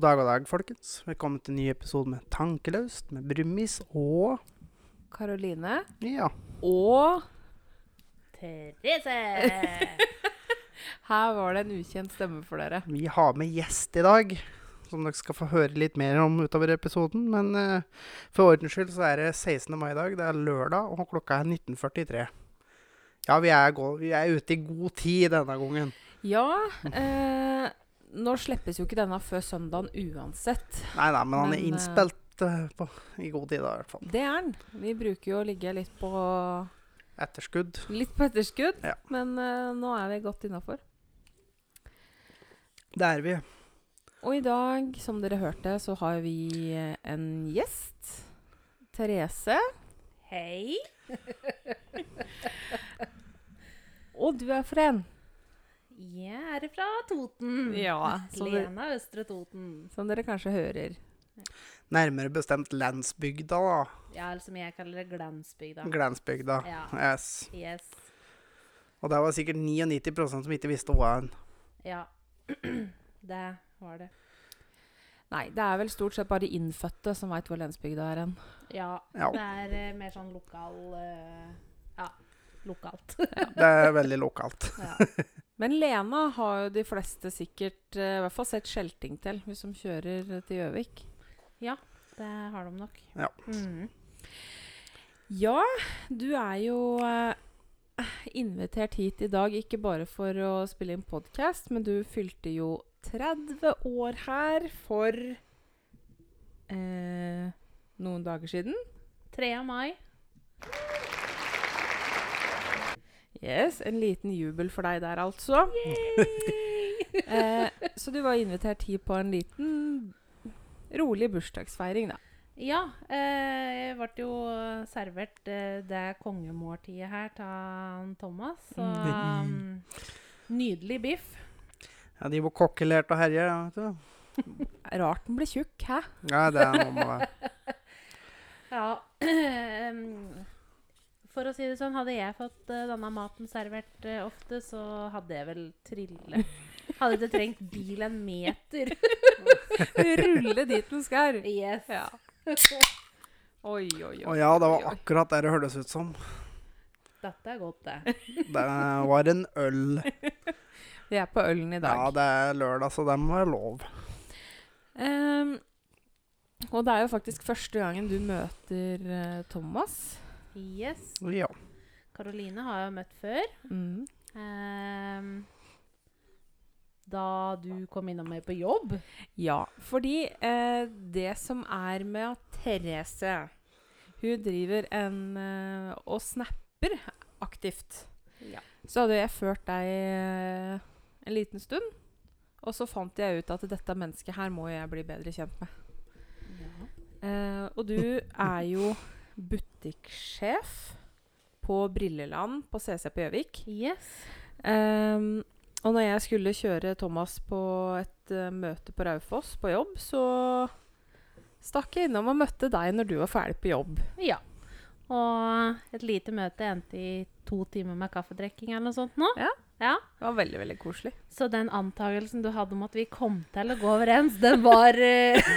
God dag og dag, folkens. Velkommen til en ny episode med Tankeløst med Brummis og Karoline. Ja. Og Therese! her var det en ukjent stemme for dere. Vi har med gjest i dag, som dere skal få høre litt mer om utover episoden. Men uh, for ordens skyld så er det 16. mai i dag. Det er lørdag, og klokka er 19.43. Ja, vi er, vi er ute i god tid denne gangen. Ja, eh, nå slippes jo ikke denne før søndagen uansett. Nei nei, men han er Men, er innspilt uh, på, i god tid, da, i hvert fall. Det er den. Vi bruker jo å ligge litt på, Etterskudd. litt på etterskudd, Ja. men uh, nå er vi godt innafor. Det er vi. Og i dag, som dere hørte, så har vi eh, en gjest. Therese. Hei. Og du er fra en. Jeg er fra Toten. Ja, Lena Østre Toten. som dere kanskje hører. Nærmere bestemt landsbygda, da. Ja, eller som jeg kaller det Glansbygda. Glansbygda. Ja. Yes. Yes. Og det var sikkert 99% som ikke visste hva en Ja. det var det. Nei, det er vel stort sett bare innfødte som veit hvor Lensbygda er hen. Ja. Ja. Det er eh, mer sånn lokal uh, Ja, lokalt. Det er veldig lokalt. ja. Men Lena har jo de fleste sikkert eh, i hvert fall sett skjelting til, hvis de kjører til Gjøvik. Ja, Det har de nok. Ja. Mm. Ja, du er jo eh, invitert hit i dag ikke bare for å spille inn podkast, men du fylte jo 30 år her for eh, noen dager siden. 3. mai. Yes, En liten jubel for deg der, altså. eh, så du var invitert hit på en liten rolig bursdagsfeiring, da. Ja, eh, jeg ble jo servert eh, det kongemåltidet her av Thomas. Så um, nydelig biff. Ja, de var kokkelert og herja. vet du. Rart den ble tjukk, hæ? Ja, det er noe med det. Ja. For å si det sånn, hadde jeg fått uh, denne maten servert uh, ofte, så hadde jeg vel trille. Hadde ikke trengt bil en meter. Rulle dit den skal. Yes. Ja. Oi, oi, oi. Og ja, det var akkurat det det hørtes ut som. Dette er godt, det. Det var en øl. Vi er på ølen i dag. Ja, det er lørdag, så det må være lov. Um, og det er jo faktisk første gangen du møter uh, Thomas. Yes. Ja. Karoline har jeg møtt før. Mm. Eh, da du kom innom meg på jobb. Ja, fordi eh, det som er med at Therese Hun driver en eh, og snapper aktivt. Ja. Så hadde jeg ført deg eh, en liten stund. Og så fant jeg ut at dette mennesket her må jeg bli bedre kjent med. Eh, og du er jo butikksjef på Brilleland på CC på Gjøvik. Yes. Um, og når jeg skulle kjøre Thomas på et uh, møte på Raufoss på jobb, så stakk jeg innom og møtte deg når du var ferdig på jobb. Ja. Og et lite møte endte i to timer med kaffedrikking eller noe sånt nå. Ja. ja. Det var veldig, veldig koselig. Så den antagelsen du hadde om at vi kom til å gå overens, den var eh,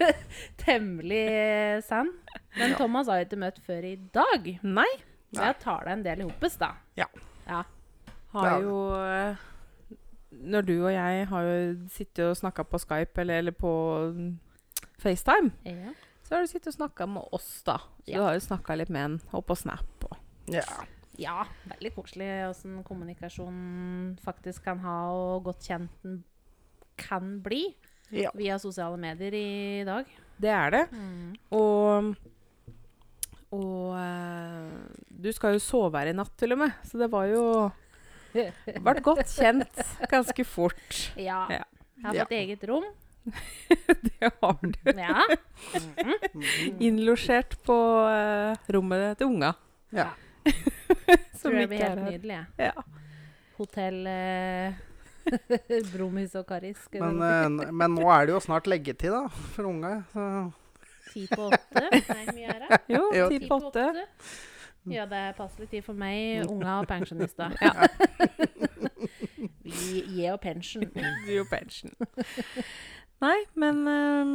temmelig eh, sann. Men Thomas har ikke møtt før i dag. Nei. Så jeg tar deg en del i hopes, da. Ja. Ja. Har Ja. jo eh, Når du og jeg har jo sittet og snakka på Skype eller, eller på mm, FaceTime, ja. så har du sittet og snakka med oss, da. Så Ja. du har jo snakka litt med en og på Snap og ja. Ja, veldig koselig åssen kommunikasjon faktisk kan ha, og godt kjent den kan bli ja. via sosiale medier i dag. Det er det. Og og eh, du skal jo sove her i natt, til og med. Så det var jo Ble godt kjent ganske fort. Ja. Ja. Jeg har Ja. fått eget rom. Det har du. Ja. Mm -hmm. Innlosjert på eh, rommet til unga. ja. Som Tror det blir helt nydelig. jeg. Ja. Hotell eh, Bromis og Karis. Men, eh, men nå er det jo snart leggetid, da, for unga. Så Ti på åtte. Nei, mye er det? Jo, Jo. ti på åtte. Ja, det er passelig tid for meg, unga og pensjonister. Vi gir jo pensjon. Gir jo pensjon. Nei, men um,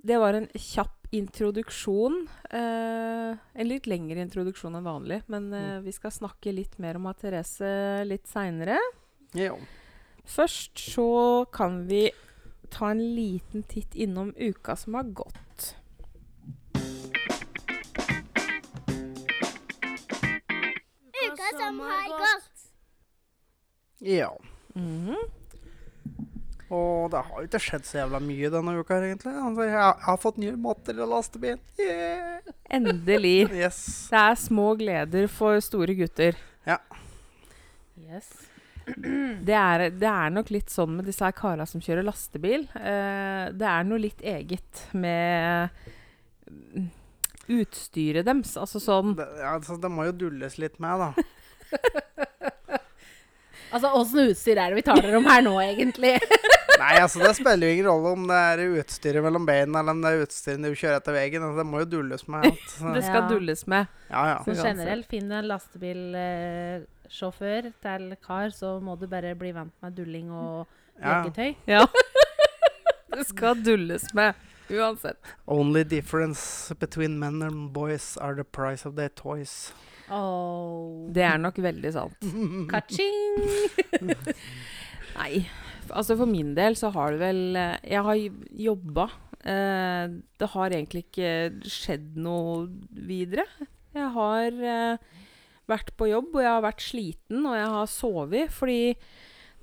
det var en kjapp introduksjon. Uh, en litt lengre introduksjon enn vanlig. Men eh, vi skal snakke litt mer om Therese litt seinere. Ja. Først så kan vi ta en liten titt innom uka som har gått. Uka som har gått. ja. Mhm. Og det har jo ikke skjedd så jævla mye denne uka, egentlig. Altså, jeg, har- jeg har fått nye matter i lastebilen. Yeah. Endelig. Yes. Det er små gleder for store gutter. Yes. Det er, det er nok litt sånn med disse her kara som kjører lastebil. Eh, det er noe litt eget med mm, utstyret deres. Altså sånn Det, ja, altså, det må jo dulles litt med, da. Altså, åssen utstyr er det vi taler om her nå, egentlig? Nei, altså, det spiller jo ingen rolle om det er utstyret mellom beina eller om det er utstyret du kjører etter veien. Altså, det må jo dulles med alt. Det skal Ja. dulles med. ja, ja. Så generelt, finn en lastebilsjåfør til kar, så må du bare bli vant med dulling og ja. Ja. det skal dulles med. Uansett. Only difference between men and boys are the price of their toys. Oh. Det er nok veldig sant. Ka-ching! Nei. Altså for min del så har det vel eh, Jeg har jobba. Eh, det har egentlig ikke skjedd noe videre. Jeg har eh, vært på jobb, og jeg har vært sliten, og jeg har sovet. Fordi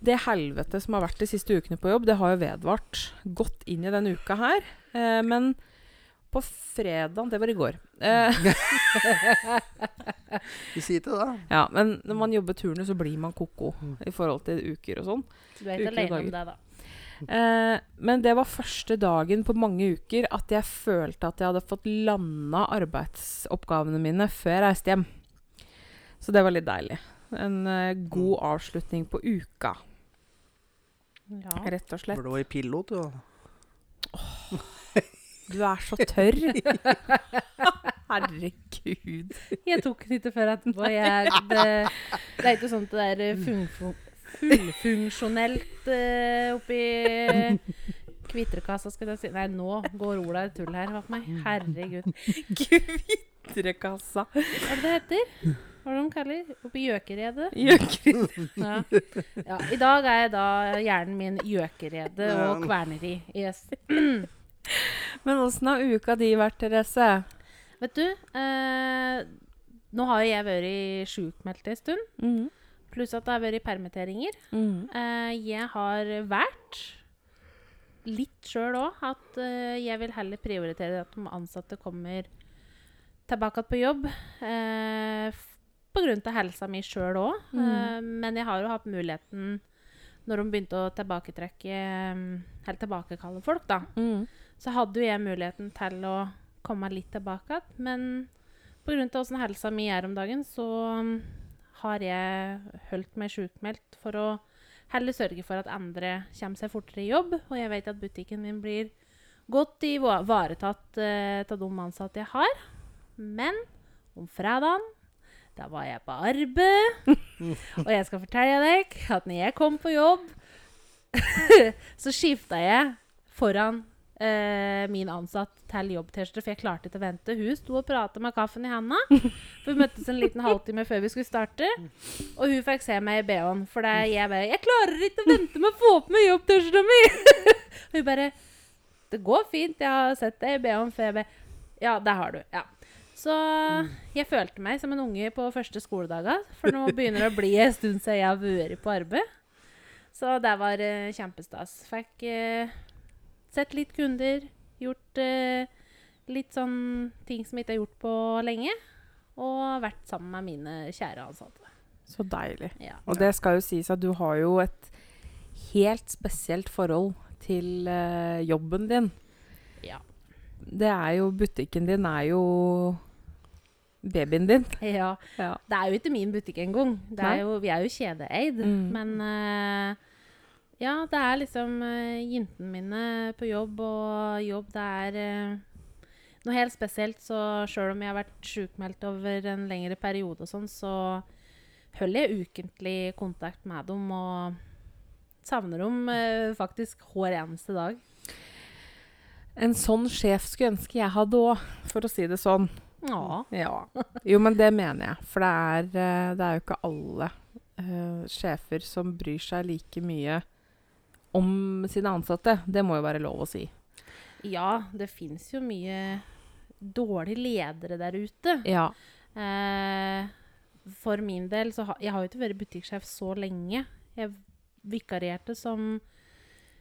det helvete som har vært de siste ukene på jobb, det har jo vedvart godt inn i denne uka her. Eh, men på fredag Det var i går. Eh, Vi sier det, da. ja, men når man jobber turene, så blir man ko-ko Mm. i forhold til uker og sånn. Du er ikke alene om det, da. Eh, men det var første dagen på mange uker at jeg følte at jeg hadde fått landa arbeidsoppgavene mine før jeg reiste hjem. Så det var litt deilig. En eh, god avslutning på uka, Ja. rett og slett. Blå i pilot, du. Oh, Du er så tørr. Herregud. Jeg tok den ikke før etterpå. Jeg, det, det er ikke sånn at det er eh, fun, fun, fullfunksjonelt uh, oppi kvitrekassa, skal jeg si. Nei, nå går Ola i tull her meg. Herregud. Kvitrekassa. Hva er det det heter? Hva er det de kaller Oppi gjøkeredet? Gjøkeredet. Ja. ja. I dag er jeg da hjernen min gjøkerede og kverneri. Yes. Men åssen har uka di vært, Therese? Vet du, eh, nå har jo jeg vært sjukmeldt en stund. Mhm. Pluss at det har vært permitteringer. Mhm. Eh, jeg har vært litt sjøl òg at eh, jeg vil heller prioritere at de ansatte kommer tilbake på jobb. Eh, av helsa mi sjøl òg. Mm. Uh, men jeg har jo hatt muligheten når de begynte å tilbaketrekke Helt Eller tilbakekalle folk, da. mm. Så hadde jo jeg muligheten til å komme litt tilbake igjen. Men pga. åssen helsa mi er om dagen, så um, har jeg holdt meg sjukmeldt for å heller sørge for at andre kommer seg fortere i jobb. Og jeg vet at butikken min blir godt ivaretatt uh, av de ansatte jeg har. Men om fredagen da var jeg på arbeid. og jeg skal fortelle deg at når jeg kom på jobb, så skifta jeg foran eh, min ansatt til jobb-T-skjorte, for jeg klarte ikke å vente. Hun sto og prata med kaffen i handa. For Vi møttes en liten halvtime før vi skulle starte. Og hun fikk se meg i BH-en, for det jeg bare 'Jeg klarer ikke å vente med å få på meg jobb-T-skjorta mi!' og hun bare 'Det går fint, jeg har sett deg i BH-en før.' Jeg bare 'Ja, det har du'. Ja. Så jeg følte meg som en unge på første skoledager, for nå begynner det å bli en stund siden jeg har vært på arbeid. Så det var uh, kjempestas. Fikk uh, sett litt kunder, gjort uh, litt sånn ting som jeg ikke har gjort på lenge. Og vært sammen med mine kjære ansatte. Så deilig. Ja. Og det skal jo sies at du har jo et helt spesielt forhold til jobben din. Ja. Det er jo Butikken din er jo babyen din. ja. Ja. Det er jo ikke min butikk engang. Vi er jo kjedeeid. Mm. Men uh, ja, det er liksom uh, jentene mine på jobb, og jobb det er uh, noe helt spesielt. Så sjøl om jeg har vært sjukmeldt over en lengre periode, og sånn, så holder jeg ukentlig kontakt med dem og savner dem eh, faktisk hver eneste dag. En sånn sjef skulle ønske jeg hadde òg, for å si det sånn. Ja. Ja. Jo, men det mener jeg. For det er, eh, det er jo ikke alle uh, sjefer som bryr seg like mye om sine ansatte. Det må jo være lov å si. ja, det fins jo mye dårlige ledere der ute. Ja. Uh, for min del så har Jeg har jo ikke vært butikksjef så lenge. Jeg vikarierte som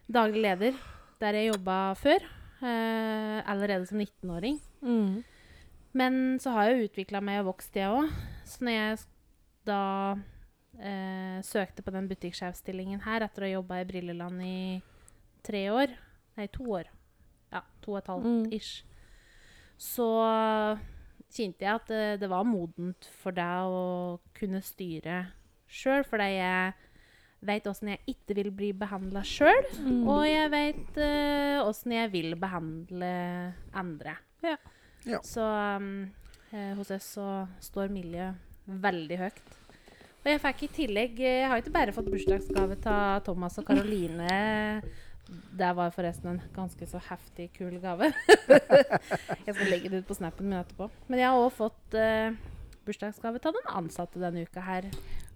daglig leder der jeg jobba før. Uh, allerede som 19-åring. Mm. Men så har jeg jo utvikla meg og vokst, jeg òg. Så når jeg da eh, søkte på den butikksjefstillingen her etter å ha jobba i Brilleland i tre år Nei, to år. Ja, to og et halvt Mm. ish. Så kjente jeg at det, det var modent for deg å kunne styre sjøl, fordi jeg veit åssen jeg ikke vil bli behandla sjøl, Mm. og jeg veit åssen jeg vil behandle andre. Ja. Ja. Så um, eh, hos oss så står miljø veldig høyt. Og jeg fikk i tillegg eh, Jeg har ikke bare fått bursdagsgave av Thomas og Karoline. Det var forresten en ganske så heftig kul gave. jeg skal legge det ut på snappen min etterpå. Men jeg har òg fått uh, bursdagsgave av den ansatte denne uka her.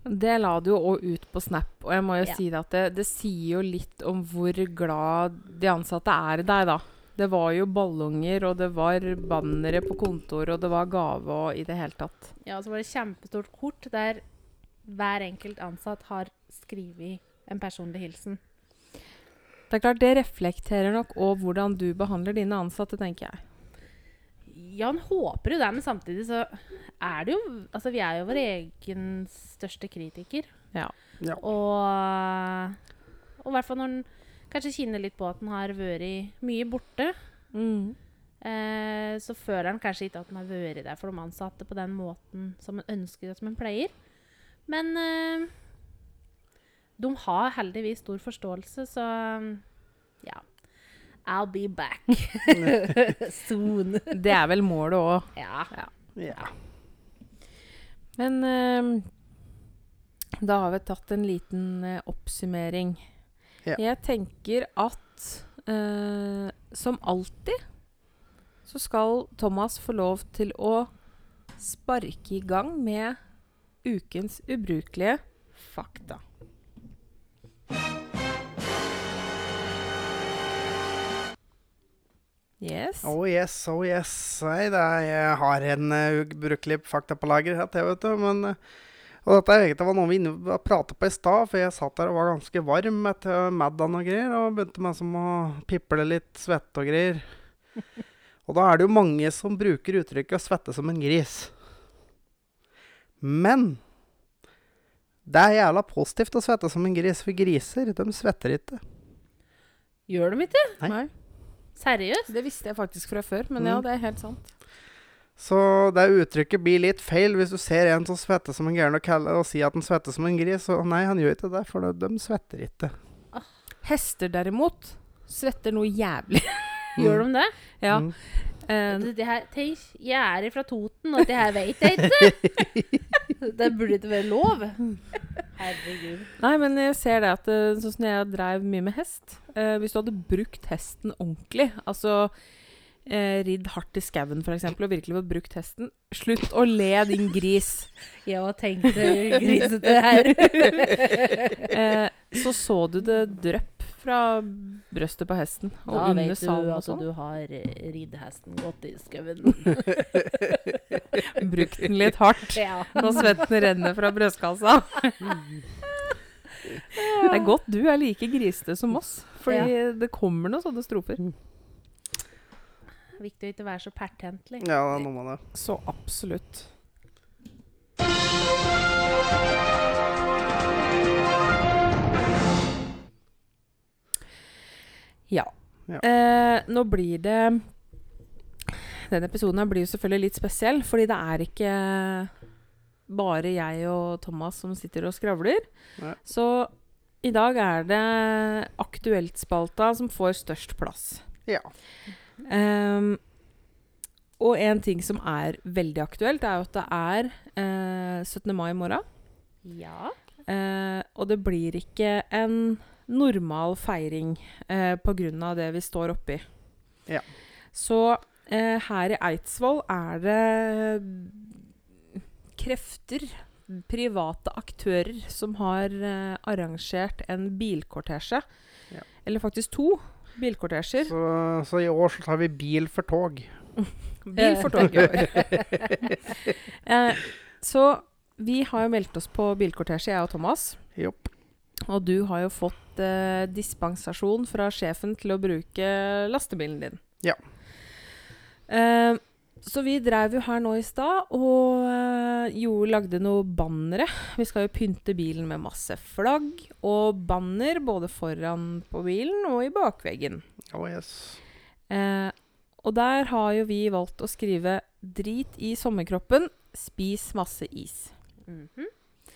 Det la du jo òg ut på Snap, og jeg må jo Ja. si det at det, det sier jo litt om hvor glad de ansatte er i deg, da. Det var jo ballonger, og det var bannere på kontoret, og det var gave og i det hele tatt. Ja, og så var det kjempestort kort der hver enkelt ansatt har skrevet en personlig hilsen. Det er klart, det reflekterer nok òg hvordan du behandler dine ansatte, tenker jeg. Ja, han håper jo det, men samtidig så er det jo Altså, vi er jo vår egen største kritiker. Ja. Ja. Og og i hvert fall når han kanskje kjenner litt på at han har vært mye borte, Mm. eh, så føler han kanskje ikke at han har vært der for de ansatte på den måten som han ønsker og som han pleier. Men eh, de har heldigvis stor forståelse, så ja. I'll be back soon. Det er vel målet òg. Ja. Ja. Men eh, da har vi tatt en liten eh, oppsummering. Ja. Jeg tenker at eh, som alltid så skal Thomas få lov til å sparke i gang med ukens ubrukelige fakta. Yes. Oh yes, oh yes. Nei, jeg har en uh, ubrukelig fakta på lager, jeg, vet du. Men, eh, og dette er egentlig var noe vi inne prata på i stad, for jeg satt der og var ganske varm etter Maddan og greier, og begynte med som å piple litt svette og greier. Og da er det jo mange som bruker uttrykket 'å svette som en gris'. Men det er jævla positivt å svette som en gris, for griser, de svetter ikke. Gjør de ikke? Nei. Nei. Seriøst? Det visste jeg faktisk fra før, men ja, Mm. det er helt sant. Så det uttrykket blir litt feil hvis du ser en som svetter som en gæren og, kaller, og sier at han svetter som en gris. Og nei, han gjør ikke det, for de, de svetter ikke. Hester derimot svetter noe jævlig. Gjør de det? Ja. Mm. Um, Det, det her, tenk, jeg er fra Toten, og det her vet jeg ikke. det burde ikke være lov. Herregud. Nei, men jeg ser det at eh, sånn som jeg drev mye med hest eh, Hvis du hadde brukt hesten ordentlig, altså eh, ridd hardt i skauen f.eks., og virkelig fått brukt hesten Slutt å le, din gris! Jeg òg tenkte grisete her. Eh, så så du det drypp fra brøstet på hesten og Da under vet du salen og at sånn. du har ridd hesten godt i skauen. Brukt den litt hardt. Ja. Når svetten renner fra brystkassa. Det er godt du er like grisete som oss, fordi det kommer noen sånne strofer. Viktig å ikke være så pertentlig. Ja, det er noe med det. Så absolutt. Ja. Ja. Eh, nå blir det Denne episoden her blir jo selvfølgelig litt spesiell, fordi det er ikke bare jeg og Thomas som sitter og skravler. Nei. Så i dag er det Aktuelt-spalta som får størst plass. Ja. Ehm, og en ting som er veldig aktuelt, er jo at det er eh, 17. mai i morgen. Ja. Eh, og det blir ikke en normal feiring eh, pga. det vi står oppi. Ja. Så eh, her i Eidsvoll er det krefter, private aktører, som har eh, arrangert en bilkortesje. Ja. Eller faktisk to bilkortesjer. Så, så i år så tar vi bil for tog. Bil for tog i år. eh, så vi har jo meldt oss på bilkortesje, jeg og Thomas. Jopp. Og du har jo fått eh, dispensasjon fra sjefen til å bruke lastebilen din. Ja. Eh, så vi dreiv jo her nå i stad og eh, jo lagde noe bannere. Vi skal jo pynte bilen med masse flagg og banner både foran på bilen og i bakveggen. Oh, yes. Eh, og der har jo vi valgt å skrive 'Drit i sommerkroppen, spis masse is'. Mhm.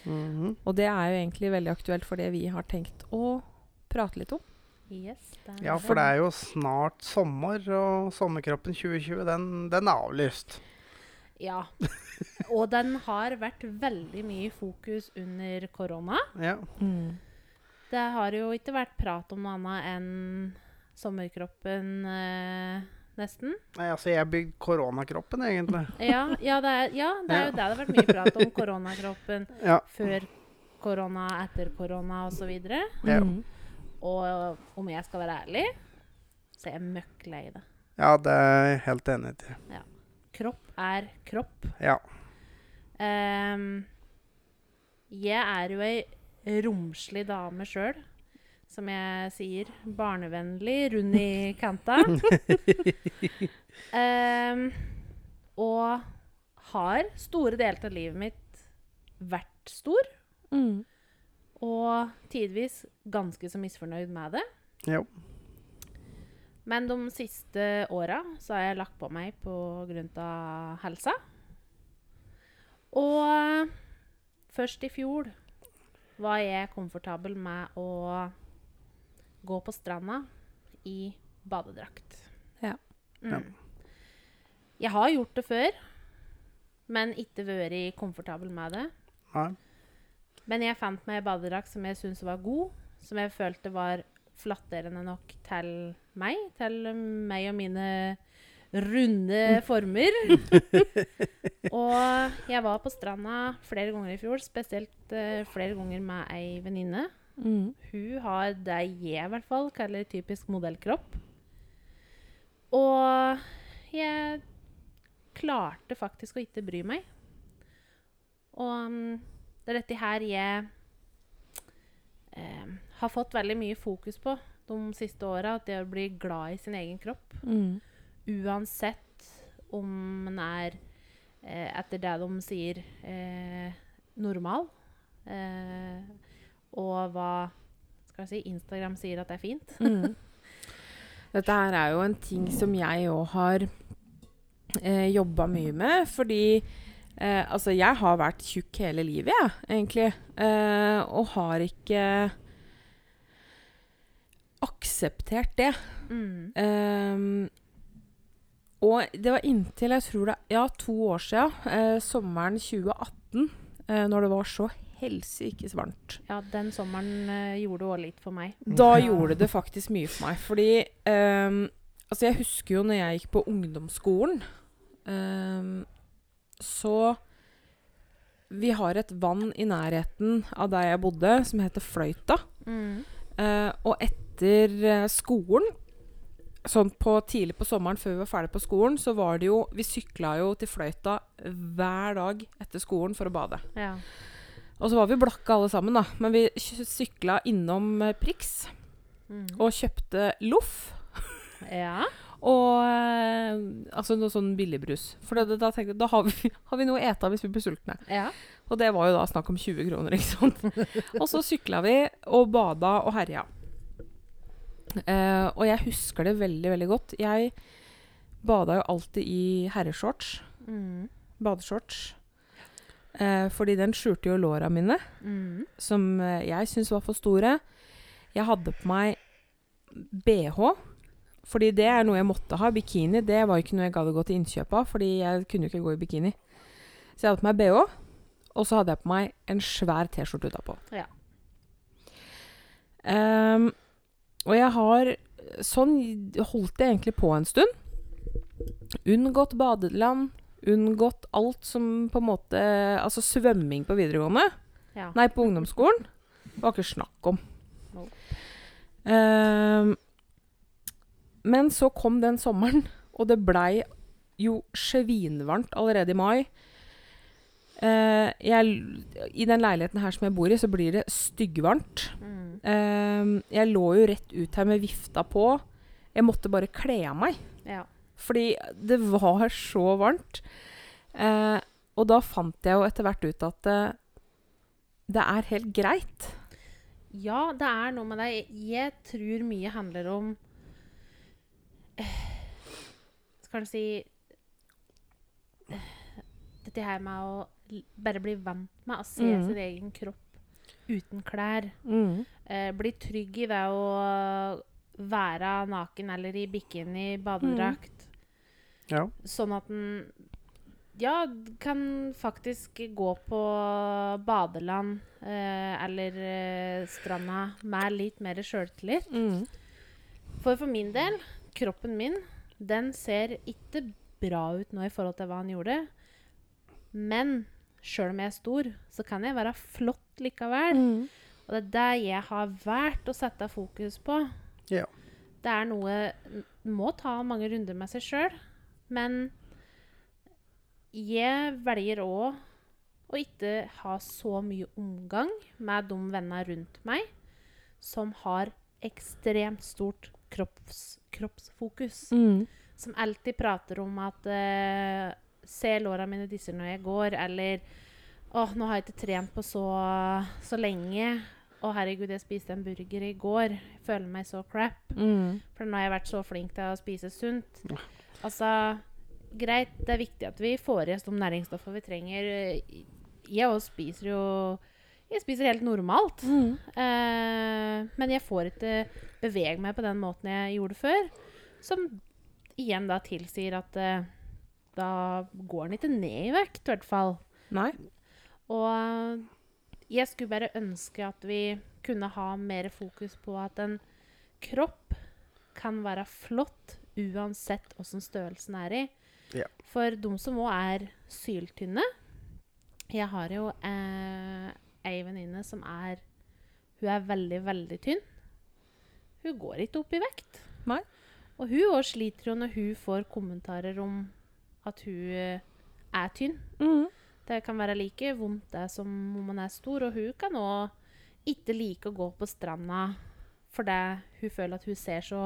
Mhm. Og det er jo egentlig veldig aktuelt for det vi har tenkt å prate litt om. Yes, Ja, for det er jo snart sommer, og sommerkroppen 2020, den, den er avlyst. Ja. Og den har vært veldig mye i fokus under korona. Ja. Det har jo ikke vært prat om noe annet enn sommerkroppen, eh, nesten. Nei, altså, jeg bygde koronakroppen, egentlig. Ja, ja, det er, ja, det er jo det det har vært mye prat om. Koronakroppen Ja. før korona, etter korona osv. Ja. Mm. Og om jeg skal være ærlig, så er jeg møkk lei det. ja, det er jeg helt enig i. Kropp er kropp. Ja. Um, jeg er jo ei romslig dame sjøl. Som jeg sier, barnevennlig, rund i kanta. um, og har store deler av livet mitt vært stor. Mm. Og tidvis ganske så misfornøyd med det. Jo. Men de siste åra så har jeg lagt på meg på grunn av helsa. Og først i fjor var jeg komfortabel med å gå på stranda i badedrakt. Ja. Ja. Mm. Jeg har gjort det før, men ikke vært komfortabel med det. Nei. Men jeg fant meg badedrakt som jeg syntes var god, som jeg følte var flatterende nok til meg, til meg og mine runde former. og jeg var på stranda flere ganger i fjor, spesielt uh, flere ganger med ei venninne. Mm. Hun har det jeg i hvert fall kaller typisk modellkropp. Og jeg klarte faktisk å ikke bry meg. Og mm, det er dette her jeg eh, har fått veldig mye fokus på de siste åra. At det å bli glad i sin egen kropp. Mm. Uansett om man er, eh, etter det de sier, eh, normal. Eh, og hva skal jeg si, Instagram sier at det er fint. Mm. Dette her er jo en ting som jeg òg har eh, jobba mye med, fordi eh, Altså, jeg har vært tjukk hele livet, jeg, egentlig. Eh, og har ikke akseptert det. Mm. Eh, og det var inntil jeg tror det Ja, to år sia, eh, sommeren 2018, eh, når det var så helsikes varmt. Ja, den sommeren eh, gjorde òg litt for meg. Da gjorde det faktisk mye for meg. Fordi ehm, Altså, jeg husker jo når jeg gikk på ungdomsskolen, ehm, så Vi har et vann i nærheten av der jeg bodde, som heter Fløyta. Mm. Eh, og etter eh, skolen, sånn på, tidlig på sommeren før vi var ferdig på skolen, så var det jo Vi sykla jo til Fløyta hver dag etter skolen for å bade. Ja. Og så var vi blakke alle sammen, da. Men vi sykla innom eh, Prix Mm. og kjøpte loff. ja. Og eh, altså noe sånn billigbrus. For det, da tenkte jeg, da har vi, har vi noe å ete hvis vi blir sultne. Ja. Og det var jo da snakk om 20 kroner, ikke sant. og så sykla vi og bada og herja. Eh, og jeg husker det veldig, veldig godt. Jeg bada jo alltid i herreshorts. Mm. Badeshorts. Eh, fordi den skjulte jo låra mine, Mm. som eh, jeg syntes var for store. Jeg hadde på meg bh. Fordi det er noe jeg måtte ha. Bikini det var ikke noe jeg gadd å gå til innkjøp av, fordi jeg kunne jo ikke gå i bikini. Så jeg hadde på meg bh, og så hadde jeg på meg en svær T-skjorte utapå. Ja. Um, og jeg har sånn holdt jeg egentlig på en stund. Unngått badeland. Unngått alt som på en måte Altså svømming på videregående. Ja. Nei, på ungdomsskolen. Det var ikke snakk om. Nope. Ehm, men så kom den sommeren, og det blei jo svinvarmt allerede i mai. Uh, jeg, I den leiligheten her som jeg bor i, så blir det styggvarmt. Mm. Uh, jeg lå jo rett ut her med vifta på. Jeg måtte bare kle av meg. Ja. Fordi det var så varmt. Uh, og da fant jeg jo etter hvert ut at det er helt greit. Ja, det er noe med det. Jeg tror mye handler om Skal du si Dette her med å bare bli vant med å se mm. sin egen kropp uten klær. Mm. Eh, bli trygg i det å være naken eller i bikini, badedrakt. Ja. Sånn at en ja, kan faktisk gå på badeland eh, eller eh, stranda med litt mer sjøltillit. Mm. For for min del, kroppen min, den ser ikke bra ut nå i forhold til hva han gjorde. Men sjøl om jeg er stor, så kan jeg være flott likevel. Mm. Og det er det jeg har valgt å sette fokus på. Ja. Det er noe må ta mange runder med seg sjøl, men jeg velger òg å ikke ha så mye omgang med de vennene rundt meg som har ekstremt stort kropps, kroppsfokus. Mm. Som alltid prater om at uh, Se låra mine disser når jeg går, eller Å, nå har jeg ikke trent på så, så lenge. Å, herregud, jeg spiste en burger i går. Jeg føler meg så crap. Mm. For nå har jeg vært så flink til å spise sunt. Altså, greit, det er viktig at vi får i oss de næringsstoffene vi trenger. Jeg òg spiser jo Jeg spiser helt normalt. Mm. Eh, men jeg får ikke bevege meg på den måten jeg gjorde før. Som igjen da tilsier at eh, da går den ikke ned i vekt, i hvert fall. Nei. Og jeg skulle bare ønske at vi kunne ha mer fokus på at en kropp kan være flott uansett åssen størrelsen er i. Ja. For de som òg er syltynne Jeg har jo eh, ei venninne som er Hun er veldig, veldig tynn. Hun går ikke opp i vekt. Nei. Og hun òg sliter jo når hun får kommentarer om at hun eh, er tynn. Mm. Det kan være like vondt det som om man er stor, og hun kan òg ikke like å gå på stranda fordi hun føler at hun ser så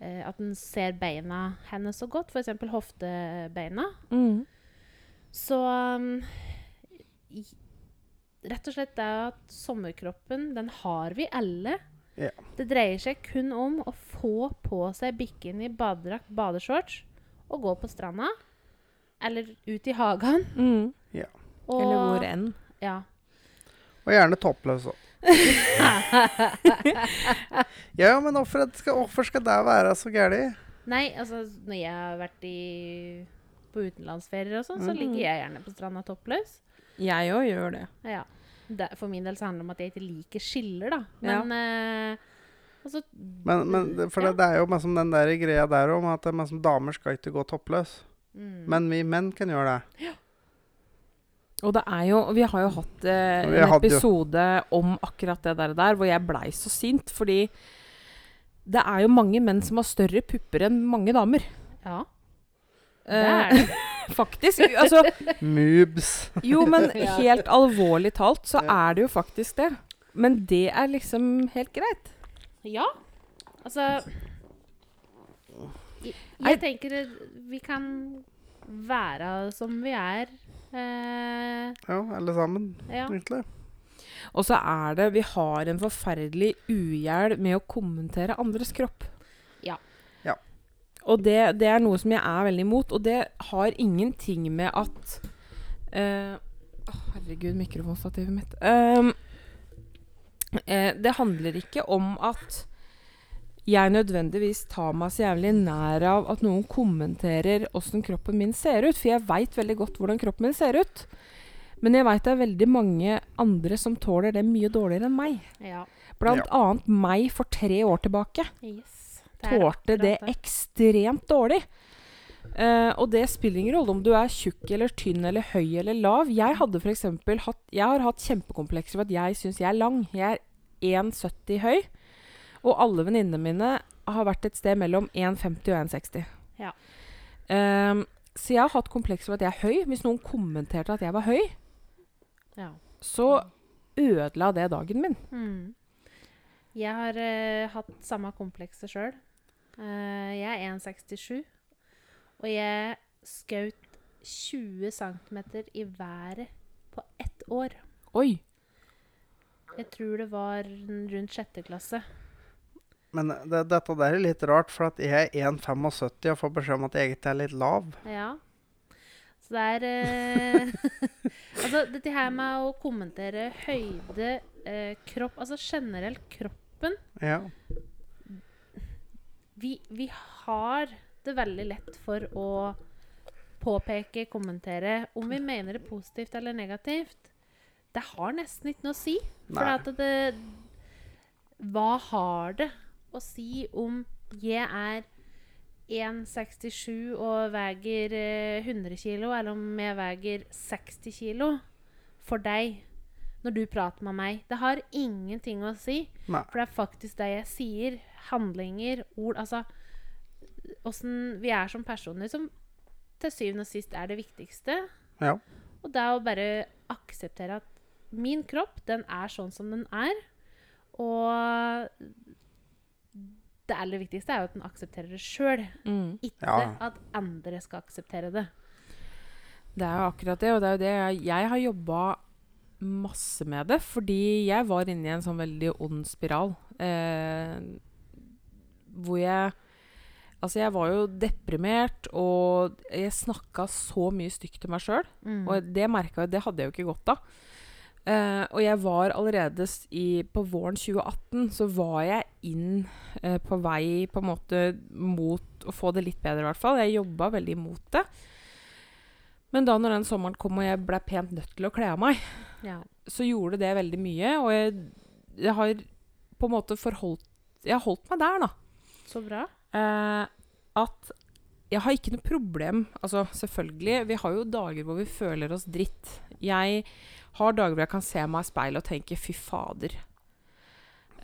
eh, At hun ser beina hennes så godt, f.eks. hoftebeina. Mm. Så um, rett og slett det at sommerkroppen, den har vi alle. Ja. Det dreier seg kun om å få på seg bikini, badedrakt, badeshorts og gå på stranda. Eller ut i hagen. Mm. Og, Eller hvor enn. Ja. Og gjerne toppløs òg. ja, men hvorfor skal, skal det være så gærent? Nei, altså når jeg har vært i, på utenlandsferier og sånn, så Mhm. ligger jeg gjerne på stranda toppløs. Jeg òg gjør det. Ja. Det, for min del så handler det om at jeg ikke liker skiller, da. Ja. Men eh, altså, Men, men for Ja. det, det er jo liksom den der greia der om at det er damer skal ikke gå toppløs. mm. Men vi menn kan gjøre det. Og det er jo Vi har jo hatt eh, en episode jo- om akkurat det der, der hvor jeg blei så sint fordi det er jo mange menn som har større pupper enn mange damer. Ja, det Eh, er det. faktisk. Altså, Moobs. jo, men helt alvorlig talt så Ja. er det jo faktisk det. Men det er liksom helt greit. Ja. Altså Jeg, jeg tenker vi kan være som vi er. Eh, Ja, alle sammen, ja. egentlig. Og så er det Vi har en forferdelig ugjeld med å kommentere andres kropp. Ja. Ja. Og det, det er noe som jeg er veldig imot, og det har ingenting med at uh, å, Herregud, mikrofonstativet mitt. Ehm, uh, det handler ikke om at jeg nødvendigvis tar meg så jævlig nær av at noen kommenterer åssen kroppen min ser ut, for jeg veit veldig godt hvordan kroppen min ser ut. Men jeg veit det er veldig mange andre som tåler det mye dårligere enn meg. ja. Blant annet meg for tre år tilbake. Yes. Tålte det ekstremt dårlig. Uh, og det spiller ingen rolle om du er tjukk eller tynn eller høy eller lav. Jeg hadde for hatt Jeg har hatt kjempekomplekser for at jeg syns jeg er lang. Jeg er 1,70 høy. Og alle venninnene mine har vært et sted mellom 1,50 og 1,60. Ja. Um, så jeg har hatt komplekser for at jeg er høy. Hvis noen kommenterte at jeg var høy, Ja. så ødela det dagen min. Mm. Jeg har uh, hatt samme komplekset sjøl. Jeg er 1,67, og jeg skjøt 20 cm i været på ett år. Oi! Jeg tror det var rundt sjette klasse. Men det, dette der er litt rart, for at jeg er 1,75 og får beskjed om at jeg egentlig er litt lav. Ja. Så det er eh, Altså, dette her med å kommentere høyde, eh, kropp Altså generelt kroppen. Ja. Vi, vi har det veldig lett for å påpeke, kommentere om vi mener det positivt eller negativt. Det har nesten ikke noe å si. For at det Hva har det å si om jeg er 1,67 og veier eh, 100 kg, eller om jeg veier 60 kg for deg når du prater med meg? Det har ingenting å si. Nei. For det er faktisk det jeg sier. Handlinger, ord Altså åssen vi er som personer, som til syvende og sist er det viktigste. Ja. Og det er å bare akseptere at min kropp, den er sånn som den er. Og det aller viktigste er jo at den aksepterer det sjøl. Mm. Ikke Ja. at andre skal akseptere det. Det er jo akkurat det, og det er jo det jeg, jeg har jobba masse med det, fordi jeg var inne i en sånn veldig ond spiral. Eh, hvor jeg Altså, jeg var jo deprimert, og jeg snakka så mye stygt til meg sjøl. Mm. Og det merka jeg, det hadde jeg jo ikke godt av. Uh, og jeg var allerede i, på våren 2018 så var jeg inn uh, på vei på en måte mot å få det litt bedre, i hvert fall. Jeg jobba veldig imot det. Men da når den sommeren kom og jeg ble pent nødt til å kle av meg, Ja. så gjorde det veldig mye. Og jeg, jeg har på en måte forholdt Jeg har holdt meg der, da. Så bra. Eh, at jeg har ikke noe problem Altså, selvfølgelig, vi har jo dager hvor vi føler oss dritt. Jeg har dager hvor jeg kan se meg i speilet og tenke 'fy fader'.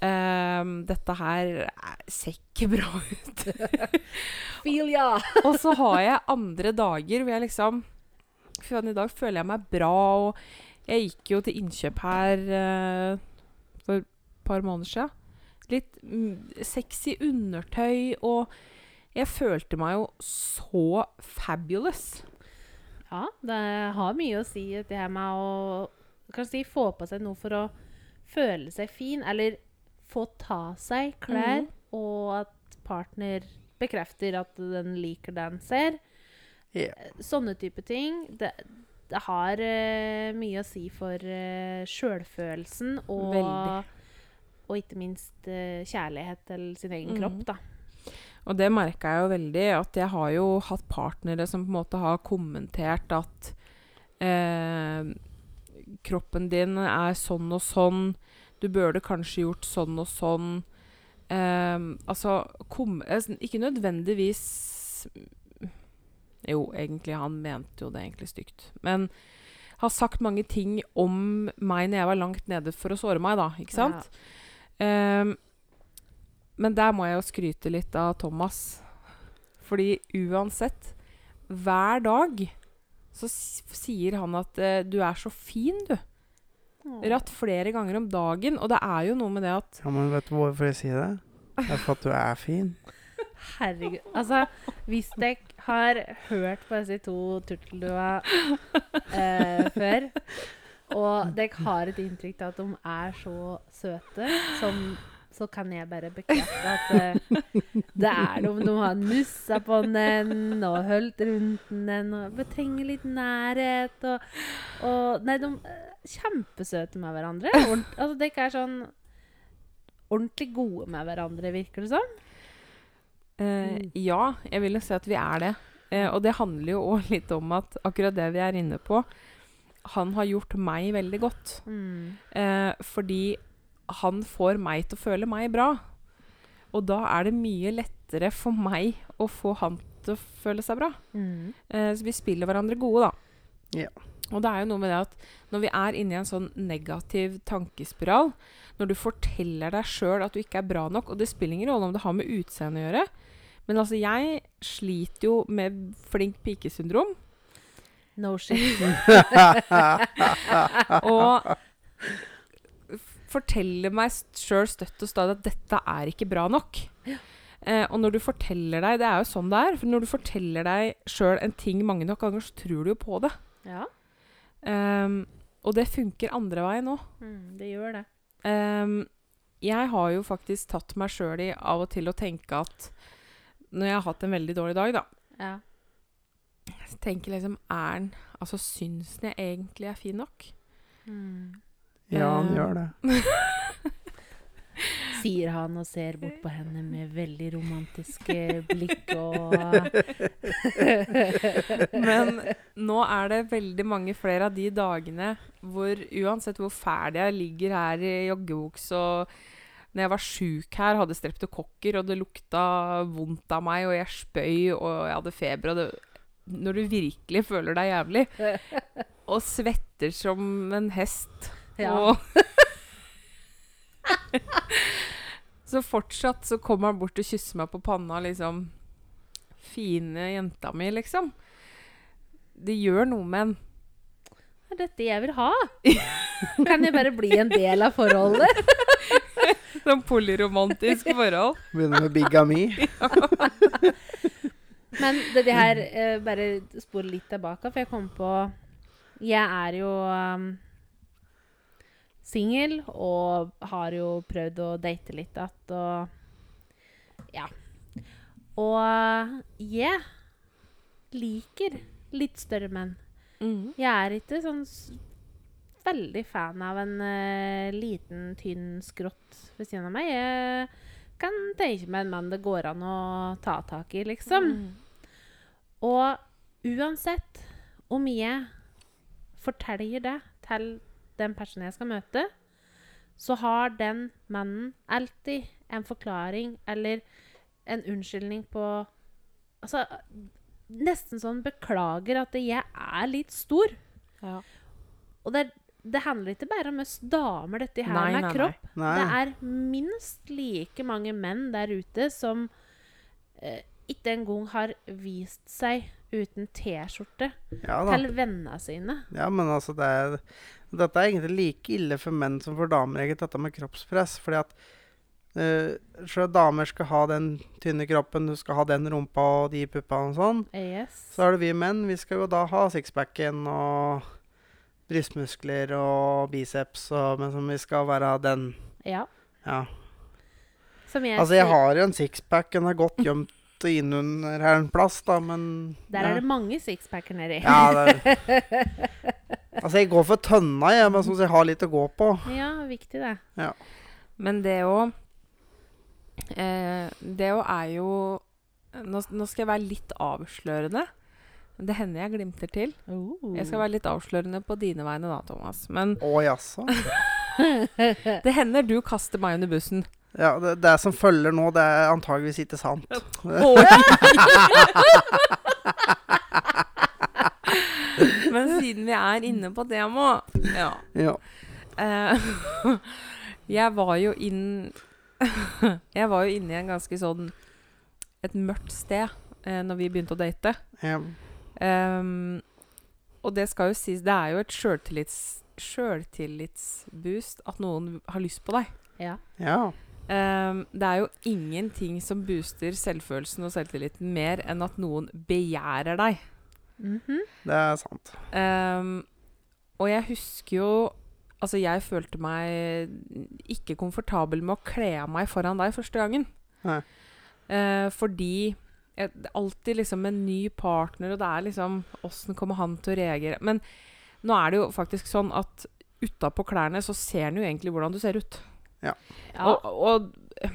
Um, dette her er- ser ikke bra ut. Feel ja! og så har jeg andre dager hvor jeg liksom Fy faen, i dag føler jeg meg bra, og jeg gikk jo til innkjøp her uh, for et par måneder siden. Litt mm, sexy undertøy, og jeg følte meg jo så fabulous. Ja, det har mye å si det her med å kan si, få på seg noe for å føle seg fin, eller få ta seg klær, og at partner bekrefter at den liker det han ser. Yeah. Sånne type ting. Det, det har uh, mye å si for uh, sjølfølelsen og, Veldig. Og ikke minst eh, kjærlighet til sin egen mm. kropp, da. Og det merka jeg jo veldig, at jeg har jo hatt partnere som på en måte har kommentert at eh, kroppen din er sånn og sånn, du burde kanskje gjort sånn og sånn. Eh, altså kom, eh, Ikke nødvendigvis Jo, egentlig, han mente jo det egentlig stygt. Men har sagt mange ting om meg når jeg var langt nede for å såre meg, da. Ikke sant? Eh, men der må jeg jo skryte litt av Thomas. Fordi uansett, hver dag så s sier han at uh, 'du er så fin, du'. Ratt flere ganger om dagen. Og det er jo noe med det at ja, men vet du hvorfor jeg sier det? Det er for at du er fin. Herregud. Altså, hvis dere har hørt på disse to turteldua eh, før, og dere har et inntrykk av at de er så søte, som, så kan jeg bare bekrefte at uh, det er de. De har nussa på den og holdt rundt den og trenger litt nærhet. Og, og Nei, de er kjempesøte med hverandre. Ordent, altså, dere er sånn ordentlig gode med hverandre, virker det som. Uh, Ja, jeg vil jo si at vi er det. Uh, og det handler jo òg litt om at akkurat det vi er inne på Han har gjort meg veldig godt. Mm. Eh, fordi han får meg til å føle meg bra. Og da er det mye lettere for meg å få han til å føle seg bra. Mm. Eh, så vi spiller hverandre gode, da. Ja. Og det er jo noe med det at når vi er inne i en sånn negativ tankespiral, når du forteller deg sjøl at du ikke er bra nok, og det spiller ingen rolle om det har med utseendet å gjøre Men altså, jeg sliter jo med flink pike-syndrom. No shit. Og forteller meg sjøl støtt og stadig at dette er ikke bra nok. Eh, og når du forteller deg Det er jo sånn det er. For når du forteller deg sjøl en ting mange nok ganger, så tror du jo på det. Ja, Um, og det funker andre veien òg. mm, det gjør det. Um, jeg har jo faktisk tatt meg sjøl i av og til å tenke at når jeg har hatt en veldig dårlig dag, da, Ja. Tenker liksom Er han Altså, syns han jeg egentlig er fin nok? Mm. Ja, han Eh, gjør det. Sier han og ser bort på henne med veldig romantiske blikk og Men nå er det veldig mange flere av de dagene hvor uansett hvor fæl jeg ligger her i joggebukse og når jeg var sjuk her, hadde streptokokker, og det lukta vondt av meg, og jeg spøy, og jeg hadde feber og det, Når du virkelig føler deg jævlig, og svetter som en hest Ja. og Så fortsatt så kommer han bort og kysser meg på panna, liksom. Fine jenta mi, liksom. Det gjør noe med en. Det er dette jeg vil ha. Kan jeg bare bli en del av forholdet? Sånn polyromantisk forhold. Begynner med bigami. Men det, det her eh, Bare spor litt tilbake, for jeg kom på Jeg er jo um, singel og har jo prøvd å date litt igjen og Ja. Og jeg liker litt større menn. Mm. Jeg er ikke sånn veldig fan av en uh, liten, tynn skrått ved siden av meg. Jeg kan tenke meg en mann det går an å ta tak i, liksom. Og uansett om jeg forteller det til den personen jeg skal møte, så har den mannen alltid en forklaring eller en unnskyldning på Altså nesten sånn beklager at jeg er litt stor. Ja. Og det, det handler ikke bare om oss damer, dette her Nei, med nei, kropp. Nei. Det er minst like mange menn der ute som eh, ikke engang har vist seg uten T-skjorte Ja til vennene sine. Ja, men altså, det er, dette er egentlig like ille for menn som for damer, egentlig, dette med kroppspress. Fordi at uh, selv damer skal ha den tynne kroppen, du skal ha den rumpa og de puppene og sånn. Yes. Så er det vi menn, vi skal jo da ha sixpacken og brystmuskler og biceps, og, men som vi skal være den Ja. Ja. Som jeg Altså, jeg har jo en sixpack, den er godt gjemt innunder her en plass, da, men der ja. er det mange sixpacker nedi. Ja, det er Altså, jeg går for tønna, jeg, men sånn at jeg har litt å gå på. Ja, viktig det. Men det òg eh, Det òg er jo nå, nå skal jeg være litt avslørende. Det hender jeg glimter til. Jeg skal være litt avslørende på dine vegne da, Thomas. Men Å jaså? det hender du kaster meg under bussen. Ja, det, det som følger nå, det er antageligvis ikke sant. Men siden vi er inne på temaet Ja. Ja. Uh, jeg var jo inn Jeg var jo inne i en ganske sånn Et mørkt sted uh, når vi begynte å date. ja. Um, og det skal jo sies Det er jo et sjøltillits, sjøltillitsboost at noen har lyst på deg. Ja. ja. Ehm, det er jo ingenting som booster selvfølelsen og selvtilliten mer enn at noen begjærer deg. Mhm. Det er sant. Um, og jeg husker jo Altså, jeg følte meg ikke komfortabel med å kle av meg foran deg første gangen. Eh, fordi jeg, det er alltid liksom en ny partner, og det er liksom Åssen kommer han til å reagere? Men nå er det jo faktisk sånn at utapå klærne så ser han jo egentlig hvordan du ser ut. Ja. Og, og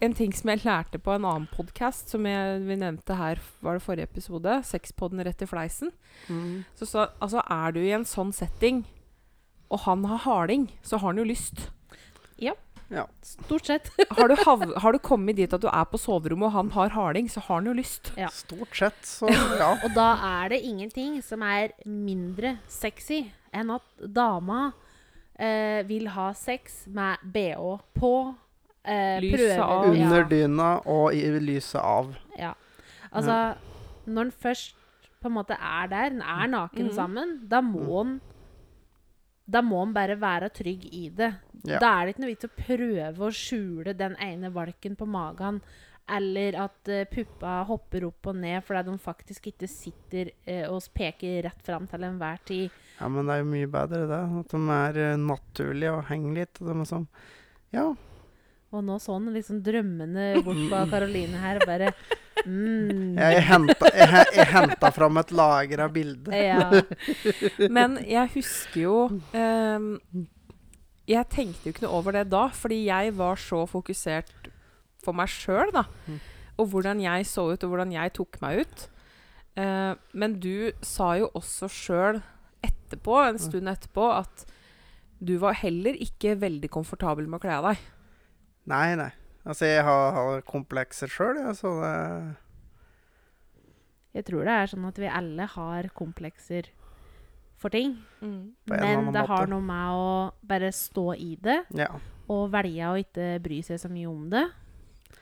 en ting som jeg lærte på en annen podkast, som jeg, vi nevnte her, var det forrige episode, Sexpodden rett i fleisen, Mm. så, så altså, er du i en sånn setting, og han har harding, så har han jo lyst. Ja. Ja. Stort sett. Har du, hav har du kommet dit at du er på soverommet, og han har harding, så har han jo lyst. Ja. Stort sett, så ja. Og da er det ingenting som er mindre sexy enn at dama eh, vil ha sex med bh på. Eh, Lyset prøver- av. Under dyna og i lyset av. Ja. Altså, når en først på en måte er der, en er naken mm. sammen, da må en Da må en bare være trygg i det. Ja. Da er det ikke noe vits å prøve å skjule den ene valken på magen, eller at uh, puppa hopper opp og ned fordi de faktisk ikke sitter uh, og peker rett fram til enhver tid. Ja, men det er jo mye bedre, det. At de er eh, naturlige og henger litt. Og de er sånn Ja. Og nå så han liksom drømmende bort på Karoline her, og bare mm. Jeg henta, jeg, jeg henta fram et lager av bilder. Ja. Men jeg husker jo um, Jeg tenkte jo ikke noe over det da, fordi jeg var så fokusert for meg sjøl, da. Mm. Og hvordan jeg så ut, og hvordan jeg tok meg ut. Uh, men du sa jo også sjøl etterpå, en stund etterpå, at du var heller ikke veldig komfortabel med å kle av deg. Nei, nei. Altså, jeg har, har komplekser sjøl, jeg, så det Jeg tror det er sånn at vi alle har komplekser for ting. Mm. Men det det har noe med å bare stå i det, Ja. og velge å ikke bry seg så mye om det.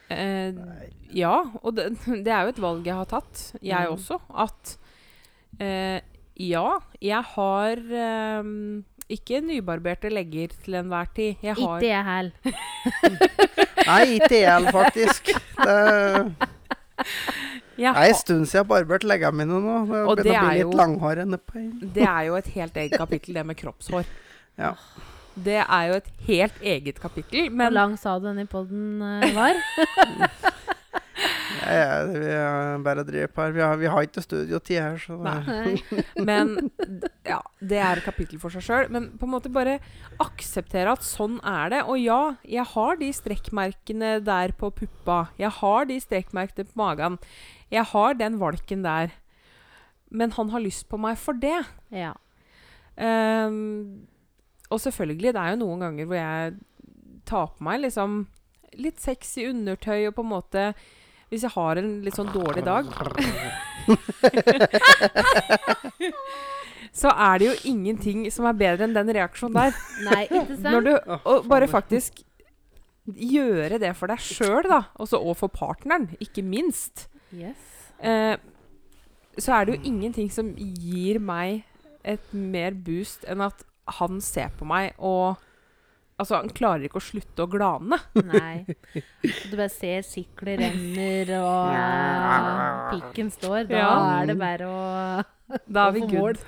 Eh, ja, og det, det er jo et valg jeg har tatt, jeg Mm. også. At eh, ja, jeg har um, ikke nybarberte legger til enhver tid. Jeg har Ikke jeg heller. Nei, ikke jeg heller, faktisk. Det jeg er en stund siden jeg har barbert leggene mine nå. Det Og det er litt jo- Det er jo et helt eget kapittel, det med kroppshår. Ja. Det er jo et helt eget kapittel. Hvor Men lang sa du denne podden uh, var? Ja, ja, vi er bare driver på her. Vi har, vi har ikke studiotid her, så Nei. Men ja, det er et kapittel for seg sjøl. Men på en måte bare akseptere at sånn er det. Og ja, jeg har de strekkmerkene der på puppa. Jeg har de strekkmerkene på magen. Jeg har den valken der. Men han har lyst på meg for det. Ja. Um, og selvfølgelig, det er jo noen ganger hvor jeg tar på meg liksom litt sexy undertøy og på en måte Hvis jeg har en litt sånn dårlig dag, så er det jo ingenting som er bedre enn den reaksjonen der. Nei, ikke sant? Når du, og bare faktisk gjøre det for deg sjøl, da. Også, og for partneren, ikke minst. Yes. Eh, så er det jo ingenting som gir meg et mer boost enn at han ser på meg og Altså, han klarer ikke å slutte å glane. Nei. Du bare ser sikler renner, og eh, pikken står. Da Ja. er det bare å Da er vi good.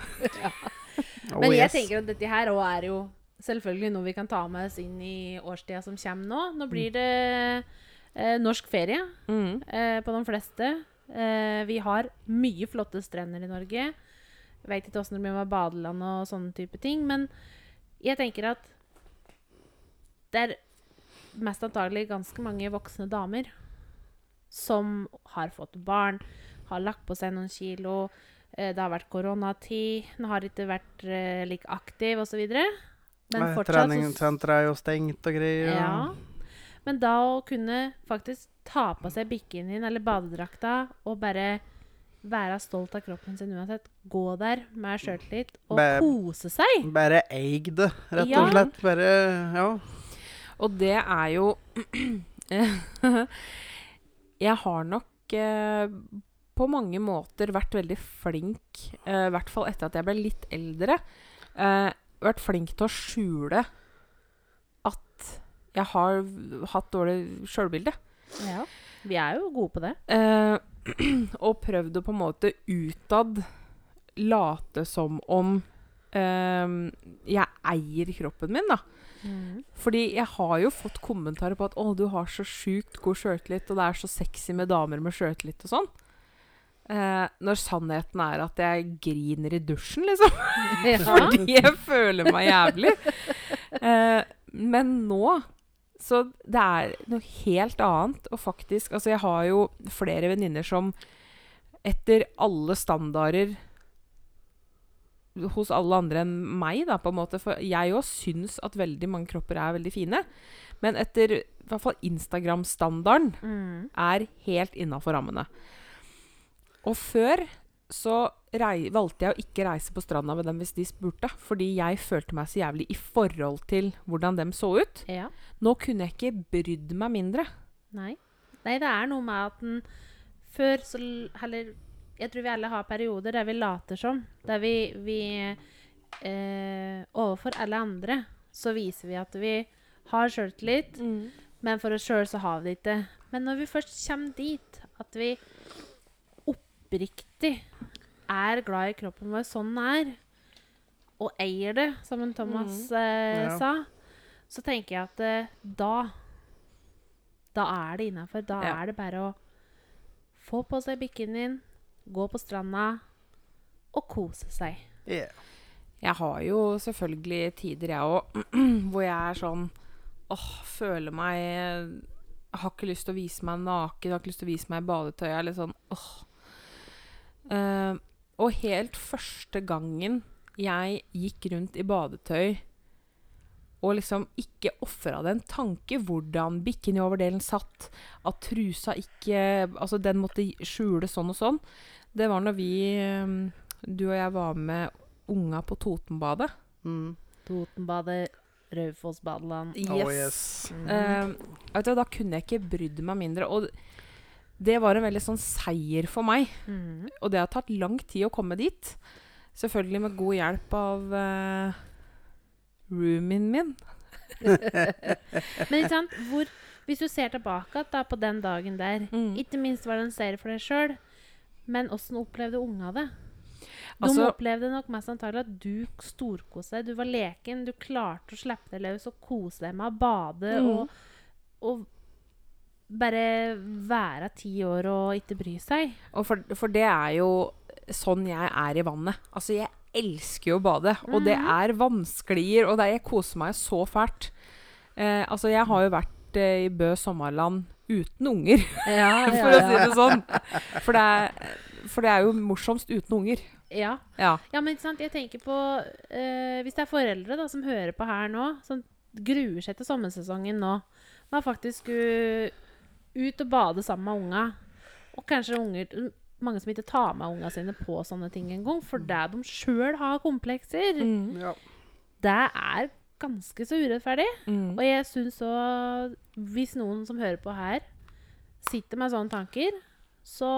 Oh, Men jeg tenker at dette her også er jo selvfølgelig noe vi kan ta med oss inn i årstida som kommer nå. Nå blir det eh, norsk ferie Mm. eh, på de fleste. Eh, vi har mye flotte strender i Norge. Veit ikke åssen det blir med badeland og sånne type ting. Men jeg tenker at det er mest antagelig ganske mange voksne damer som har fått barn, har lagt på seg noen kilo. Eh, det har vært koronatid, den har ikke vært eh, like aktiv osv. Men Nei, fortsatt Treningssenteret er jo stengt og greier. ja. Men da å kunne faktisk ta på seg bikinien eller badedrakta og bare være stolt av kroppen sin uansett, gå der med sjøltillit og Bare- kose seg. Bare eig det, rett og slett. Bare Ja. Og det er jo Jeg har nok eh, på mange måter vært veldig flink, eh, i hvert fall etter at jeg ble litt eldre, eh, vært flink til å skjule at jeg har hatt dårlig sjølbilde. Ja. Vi er jo gode på det. Eh, og prøvd å på en måte utad late som om eh, jeg eier kroppen min, da. Fordi jeg har jo fått kommentarer på at 'Å, du har så sjukt god sjøltillit', og det er så sexy med damer med sjøltillit og sånn. Eh, når sannheten er at jeg griner i dusjen, liksom. Ja. Fordi jeg føler meg jævlig. Eh, men nå Så det er noe helt annet. Og faktisk Altså, jeg har jo flere venninner som etter alle standarder hos alle andre enn meg, da, på en måte. For jeg òg syns at veldig mange kropper er veldig fine. Men etter i hvert fall Instagram-standarden Mm. er helt innafor rammene. Og før så valgte jeg å ikke reise på stranda med dem hvis de spurte. Fordi jeg følte meg så jævlig i forhold til hvordan dem så ut. Ja. Nå kunne jeg ikke brydd meg mindre. Nei. Nei, det er noe med at den før så heller Eller jeg tror vi alle har perioder der vi later som. Der vi, vi eh, Overfor alle andre så viser vi at vi har sjøltillit, men for oss sjøl så har vi det ikke. Men når vi først kommer dit at vi oppriktig er glad i kroppen vår sånn den er, og eier det, som en Thomas eh, Ja. sa, så tenker jeg at eh, da Da er det innafor. Da Ja. er det bare å få på seg bikinien, gå på stranda og kose seg. Yeah. Jeg har jo selvfølgelig tider, jeg òg, hvor jeg er sånn åh, føler meg har ikke lyst til å vise meg naken, har ikke lyst til å vise meg i badetøy. Jeg er sånn åh. Uh, og helt første gangen jeg gikk rundt i badetøy og liksom ikke ofra det en tanke hvordan bikinioverdelen satt, at trusa ikke Altså, den måtte skjule sånn og sånn. Det var når vi, eh, du og jeg, var med unga på Totenbadet. Mm. Totenbadet, Raufoss badeland. Oh, yes. Eh, vet du, da kunne jeg ikke brydd meg mindre. Og det var en veldig sånn seier for meg. Mm. Og det har tatt lang tid å komme dit. Selvfølgelig med god hjelp av uh, roomien min. Men ikke sant, hvor, hvis du ser tilbake da, på den dagen der Mm. Ikke minst var det en seier for deg sjøl, men åssen opplevde unga det? De Altså- opplevde nok mest antagelig at du storkoste deg. Du var leken, du klarte å slippe deg løs og kose deg med å bade Mm. og, og bare være ti år og ikke bry seg. For, for det er jo sånn jeg er i vannet. Altså, jeg elsker jo å bade. Og det er vannsklier, og er, jeg koser meg så fælt. Eh, altså, jeg har jo vært eh, i Bø sommerland uten unger, Ja, for å si det sånn. For det, er, for det er jo morsomst uten unger. Ja. Ja. Ja, men ikke sant, jeg tenker på eh, Hvis det er foreldre da, som hører på her nå, som gruer seg til sommersesongen nå, man faktisk skulle ut og bade sammen med unga, og kanskje unger mange som ikke tar med unga sine på sånne ting engang, for det de sjøl har komplekser, Mm. Ja. det er ganske så urettferdig. Mm. Og jeg syns òg Hvis noen som hører på her, sitter med sånne tanker, så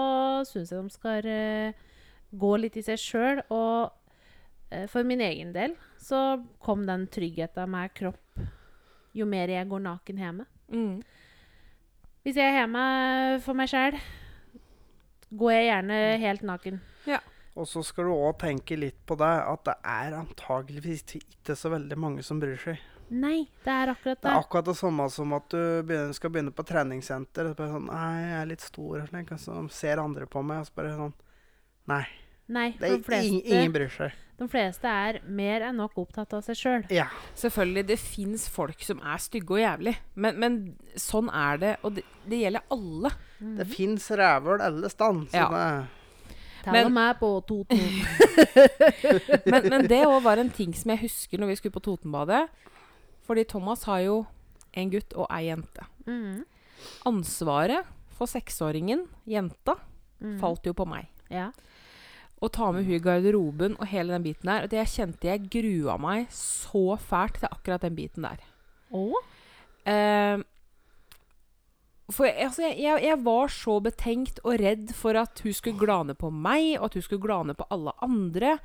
syns jeg de skal uh, gå litt i seg sjøl. Og uh, for min egen del så kom den tryggheten med kropp jo mer jeg går naken hjemme. Mm. Hvis jeg er hjemme for meg sjæl, går jeg gjerne helt naken. Og så skal du òg tenke litt på det, at det er antageligvis ikke så veldig mange som bryr seg. Nei, det er akkurat Det det. er akkurat det samme som at du begynner, skal begynne på treningssenter. Og så bare sånn Nei, jeg er litt stor. Og slik, så ser andre på meg, og så bare sånn Nei. Nei, Det er de fleste, ingen, ingen bryr seg. de fleste er mer enn nok opptatt av seg sjøl. Ja. Selvfølgelig, det fins folk som er stygge og jævlig. Men, men sånn er det, og det, det gjelder alle. Det fins rævhøl alle steder. Ja. Tell Men- meg på Toten. Men, men det òg var en ting som jeg husker når vi skulle på Totenbadet. Fordi Thomas har jo en gutt og ei jente. Mm. Ansvaret for seksåringen, jenta, mm. falt jo på meg. Ja. Å ta med hun i garderoben og hele den biten der. Det jeg kjente jeg grua meg så fælt til akkurat den biten der. Å? Eh, for jeg, altså, jeg, jeg, var så betenkt og redd for at hun skulle glane på meg, og at hun skulle glane på alle andre.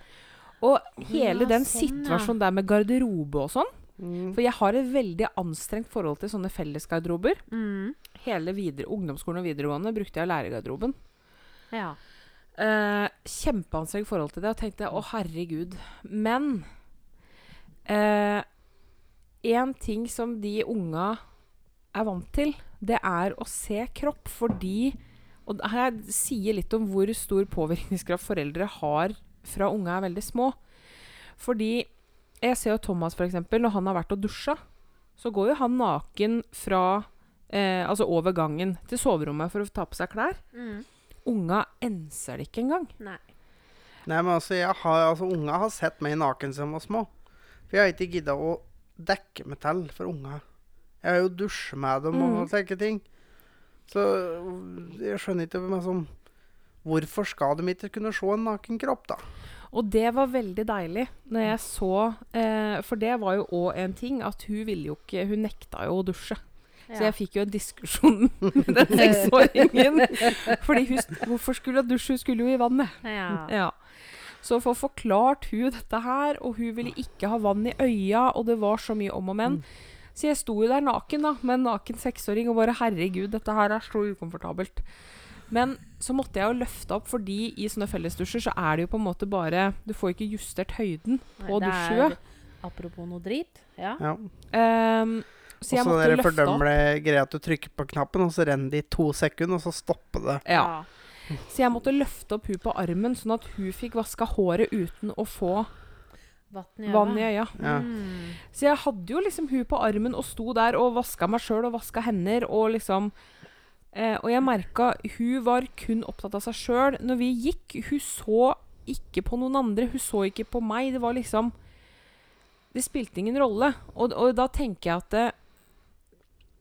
Og hele Ja, den sånn, situasjonen der med garderobe og sånn. mm, For jeg har et veldig anstrengt forhold til sånne fellesgarderober. Mm. Hele videre, ungdomsskolen og videregående brukte jeg lærergarderoben. Ja. Eh, kjempeanstrengt forhold til det, og tenkte å herregud. Men én ting som de unga er vant til, det er å se kropp fordi Og her sier litt om hvor stor påvirkningskraft foreldre har fra unga er veldig små. Fordi jeg ser jo Thomas, for eksempel, når han har vært og dusja, så går jo han naken fra eh, Altså over gangen til soverommet for å ta på seg klær. Mm. Unga enser det ikke engang. Nei. Nei, men altså, jeg har, altså unga har sett meg naken som var små. For jeg har ikke gidda å dekke meg til for unga. Jeg har jo dusjet med dem og Mm. slike ting. Så jeg skjønner ikke sånn, Hvorfor skal de ikke kunne se en naken kropp, da? Og det var veldig deilig når jeg så eh, For det var jo òg en ting at hun ville jo ikke Hun nekta jo å dusje. Så jeg fikk jo en diskusjon med den seksåringen. Fordi hun, hvorfor skulle hun dusje? Hun skulle jo i vannet. ja. Ja. Så for forklart hun dette her, og hun ville ikke ha vann i øya, og det var så mye om og men. Så jeg sto jo der naken, da, med en naken seksåring, og bare herregud, dette her er så ukomfortabelt. Men så måtte jeg jo løfte opp, fordi i sånne fellesdusjer så er det jo på en måte bare Du får ikke justert høyden på Det er- dusjhuet. Apropos noe drit. Ja. Ja. Um, så jeg Og så måtte løfte opp. fordømmer greia at du trykker på knappen, og så renner det i to sekunder, og så stopper det. Ja. Så jeg måtte løfte opp hun på armen, sånn at hun fikk vaska håret uten å få Vann i øya. Ja. Mm. Så jeg hadde jo liksom hun på armen og sto der og vaska meg sjøl og vaska hender og liksom eh, Og jeg merka hun var kun opptatt av seg sjøl. Når vi gikk, hun så ikke på noen andre. Hun så ikke på meg. Det var liksom Det spilte ingen rolle. Og, og da tenker jeg at det,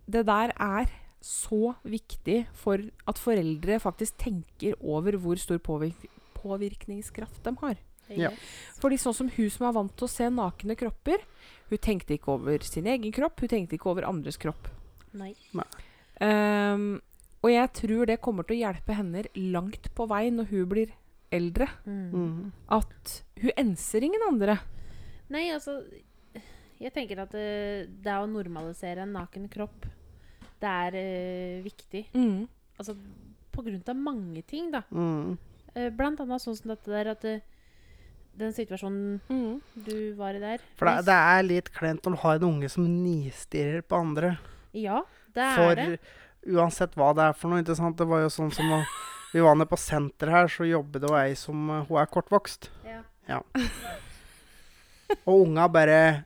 det der er så viktig for at foreldre faktisk tenker over hvor stor påvirk påvirkningskraft de har. Ja. Fordi sånn som hun som er vant til å se nakne kropper, hun tenkte ikke over sin egen kropp, hun tenkte ikke over andres kropp. Nei. Ehm, og jeg tror det kommer til å hjelpe henne langt på vei når hun blir eldre. Mm. Mm. At hun enser ingen andre. Nei, altså Jeg tenker at det, det å normalisere en naken kropp, det er uh, viktig. Altså på grunn av mange ting, da. Mm. Eh, blant annet sånn som dette der at eh, den situasjonen Mm. du var i der For det, det er litt kleint når du har en unge som nistirrer på andre. Ja, det er For det. uansett hva det er for noe, ikke sant. Det var jo sånn som vi var nede på senteret her, så jobber det jo ei som eh, Hun er kortvokst. Ja. Og unga bare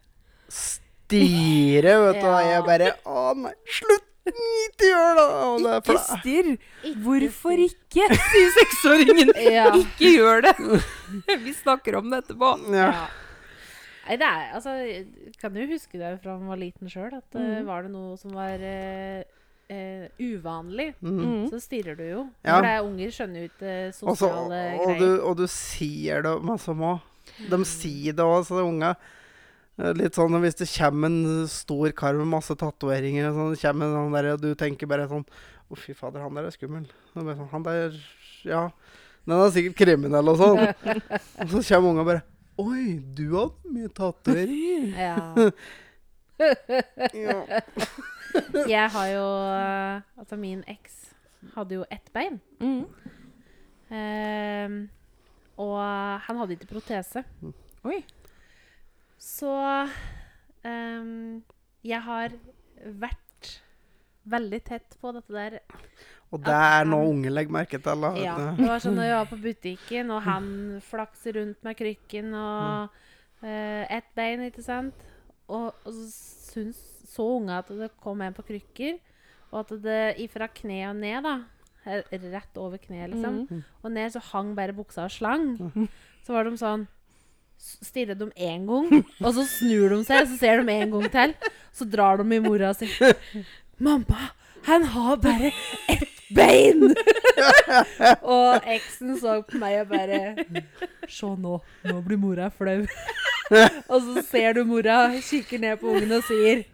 stirrer, vet du. Og Ja. jeg bare Å nei, slutt! Ikke gjør det! Det Ikke stirr! Hvorfor ikke? sier seksåringen. Ja. Ikke gjør det! Vi snakker om det etterpå. ja. Ja. Nei, det er Altså, kan jo huske det fra man var liten sjøl, at mm. uh, var det noe som var uh, uh, uvanlig, Mm. Mm. så stirrer du jo. Ja. For det er unger skjønner jo ikke sosiale Også, og, du, greier. og du sier det masse om òg. De Mm. sier det òg, så de unga eh, Litt sånn hvis det kommer en stor kar med masse tatoveringer, og sånn, det kommer en sånn der, og du tenker bare sånn Å, fy fader, han der er skummel. Sånn, han der Ja. Den er sikkert kriminell og sånn. og så kommer unga bare Oi, du hadde mye tatoveringer. Ja. ja. Jeg har jo eh, Altså, min eks hadde jo ett bein. Mm. Ehm, og han hadde ikke protese. Oi. Så um, jeg har vært veldig tett på dette der. Og det er noe unge legger merke til. Da, Ja, det var sånn når jeg var på butikken, og han flakser rundt med krykken og uh, ett bein, ikke sant? Og, og så syns, så unge at det kom en på krykker, og at det ifra kne og ned, da, rett over kneet, liksom, Mm. og ned så hang bare buksa og slang. Så var de sånn Stirrer de én gang, og så snur de seg, og så ser de en gang til. Så drar de i mora si. 'Mamma, han har bare ett bein!' og eksen så på meg og bare 'Se nå, nå blir mora flau'. og så ser du mora kikker ned på ungen og sier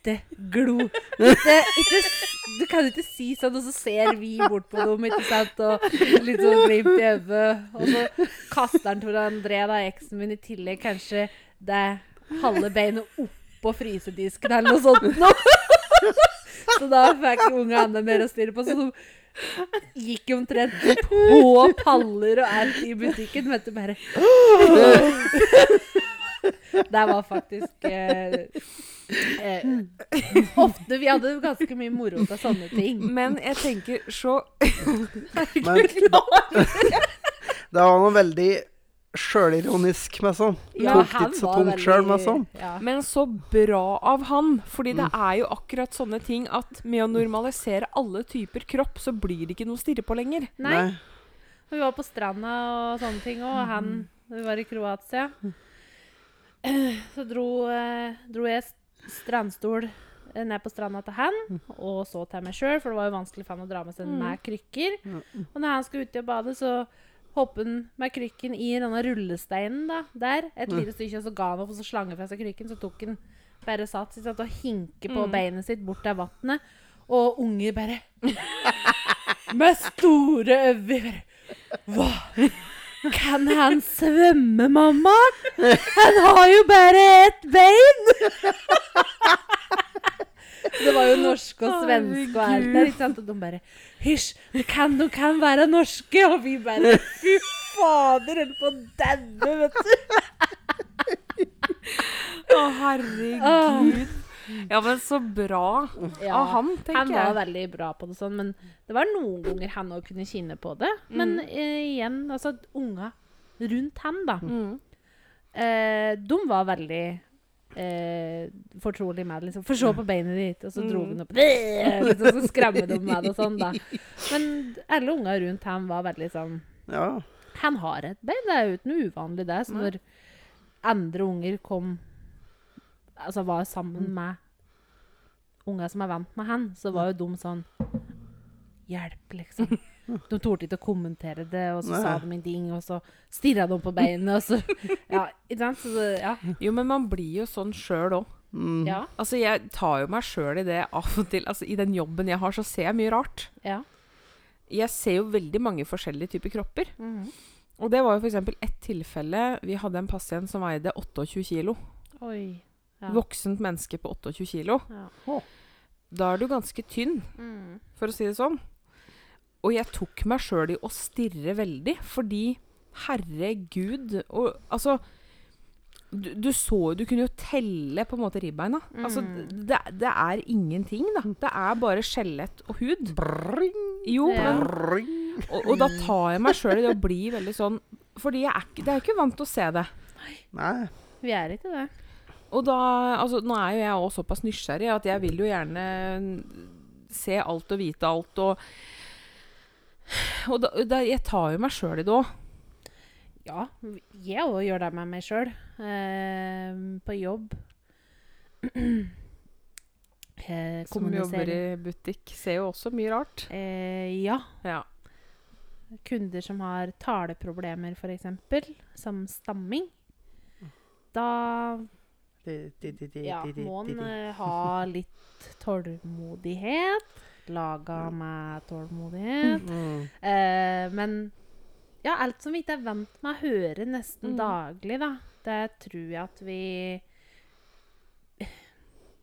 ikke glo. Ikke, ikke, du kan ikke si sånn, og så ser vi bort på dem, ikke sant? Og litt sånn glimt i øyet. Og så kaster han Tor André, da, eksen min, i tillegg kanskje det halve beinet oppå frysedisken eller noe sånt nå. Så da fikk unge Anne mer å styre på. Så de gikk omtrent på paller og alt i butikken, vet du, bare Det var faktisk eh, eh, Ofte Vi hadde ganske mye moro av sånne ting. Men jeg tenker så Men det var noe veldig sjølironisk med sånn. Ja, Tok ikke så tungt sjøl med sånn. ja. Men så bra av han. Fordi det er jo akkurat sånne ting at med å normalisere alle typer kropp, så blir det ikke noe å stirre på lenger. Nei. Vi var på stranda og sånne ting, og han Vi var i Kroatia. Så dro, eh, dro jeg strandstol eh, ned på stranda til han, og så til meg sjøl, for det var jo vanskelig for han å dra med seg med krykker. Og når han skulle ut og bade, så hoppet han med krykken i denne rullesteinen da, der, et lite stykke, og så ga han opp, og så slang fra seg krykken, så tok han bare satt sant, og hinket på beinet sitt bort til vannet, og unger bare Med store øyne bare Hva? Kan han svømme, mamma? Han har jo bare ett bein! Det var jo norsk og svensk og alt der, ikke sant? Og de bare Hysj, de kan, de kan være norske! Og vi bare Fy fader, holdt på å daue, vet du. Å, herregud. Ja, men så bra Ja, av han, tenker jeg. Han var jeg. veldig bra på det sånn, men det var noen ganger han òg kunne kjenne på det. Men eh, igjen, altså unga rundt han, da, Mm. eh, de var veldig eh, fortrolige med det. Liksom. Få se på beinet ditt, og så dro han opp liksom, Så skremmer de med det og sånn, da. Men alle unga rundt ham var veldig sånn Ja. Han har et bein, det er jo ikke noe uvanlig, det. Så når andre unger kom Altså var sammen med unger som er vant med han, så var jo de sånn Hjelp, liksom. De torde ikke å kommentere det, og så Nei. sa de ingenting, og så stirra de på beinet, og så Ja, ikke sant? Så ja. Jo, men man blir jo sånn sjøl òg. Mm. Ja. Altså, jeg tar jo meg sjøl i det av og til. Altså, I den jobben jeg har, så ser jeg mye rart. ja. Jeg ser jo veldig mange forskjellige typer kropper. Mhm. Og det var jo f.eks. ett tilfelle. Vi hadde en pasient som veide 28 kilo. Oi. Ja. Voksent menneske på 28 kilo. Ja. Da er du ganske tynn, Mm. for å si det sånn. Og jeg tok meg sjøl i å stirre veldig, fordi herregud og, Altså du, du så jo Du kunne jo telle på en måte ribbeina. Altså, Mm. det, det er ingenting, da. Det er bare skjelett og hud. Bring, Jo, Ja. men, og, og da tar jeg meg sjøl i det å bli veldig sånn Fordi jeg er, det er ikke vant til å se det. Nei. Vi er ikke det. Og da Altså, nå er jo jeg også såpass nysgjerrig at jeg vil jo gjerne se alt og vite alt og Og da, da Jeg tar jo meg sjøl i det òg. Ja, jeg òg gjør det med meg sjøl. Eh, på jobb. eh, Som jobber i butikk. Ser jo også mye rart. Eh, ja. Ja. Kunder som har taleproblemer, f.eks., som stamming. Da ja, må en eh, ha litt tålmodighet. Laga med tålmodighet. Mm. Eh, men ja, alt som vi ikke er vant med å høre nesten Mm. daglig, da, det tror jeg at vi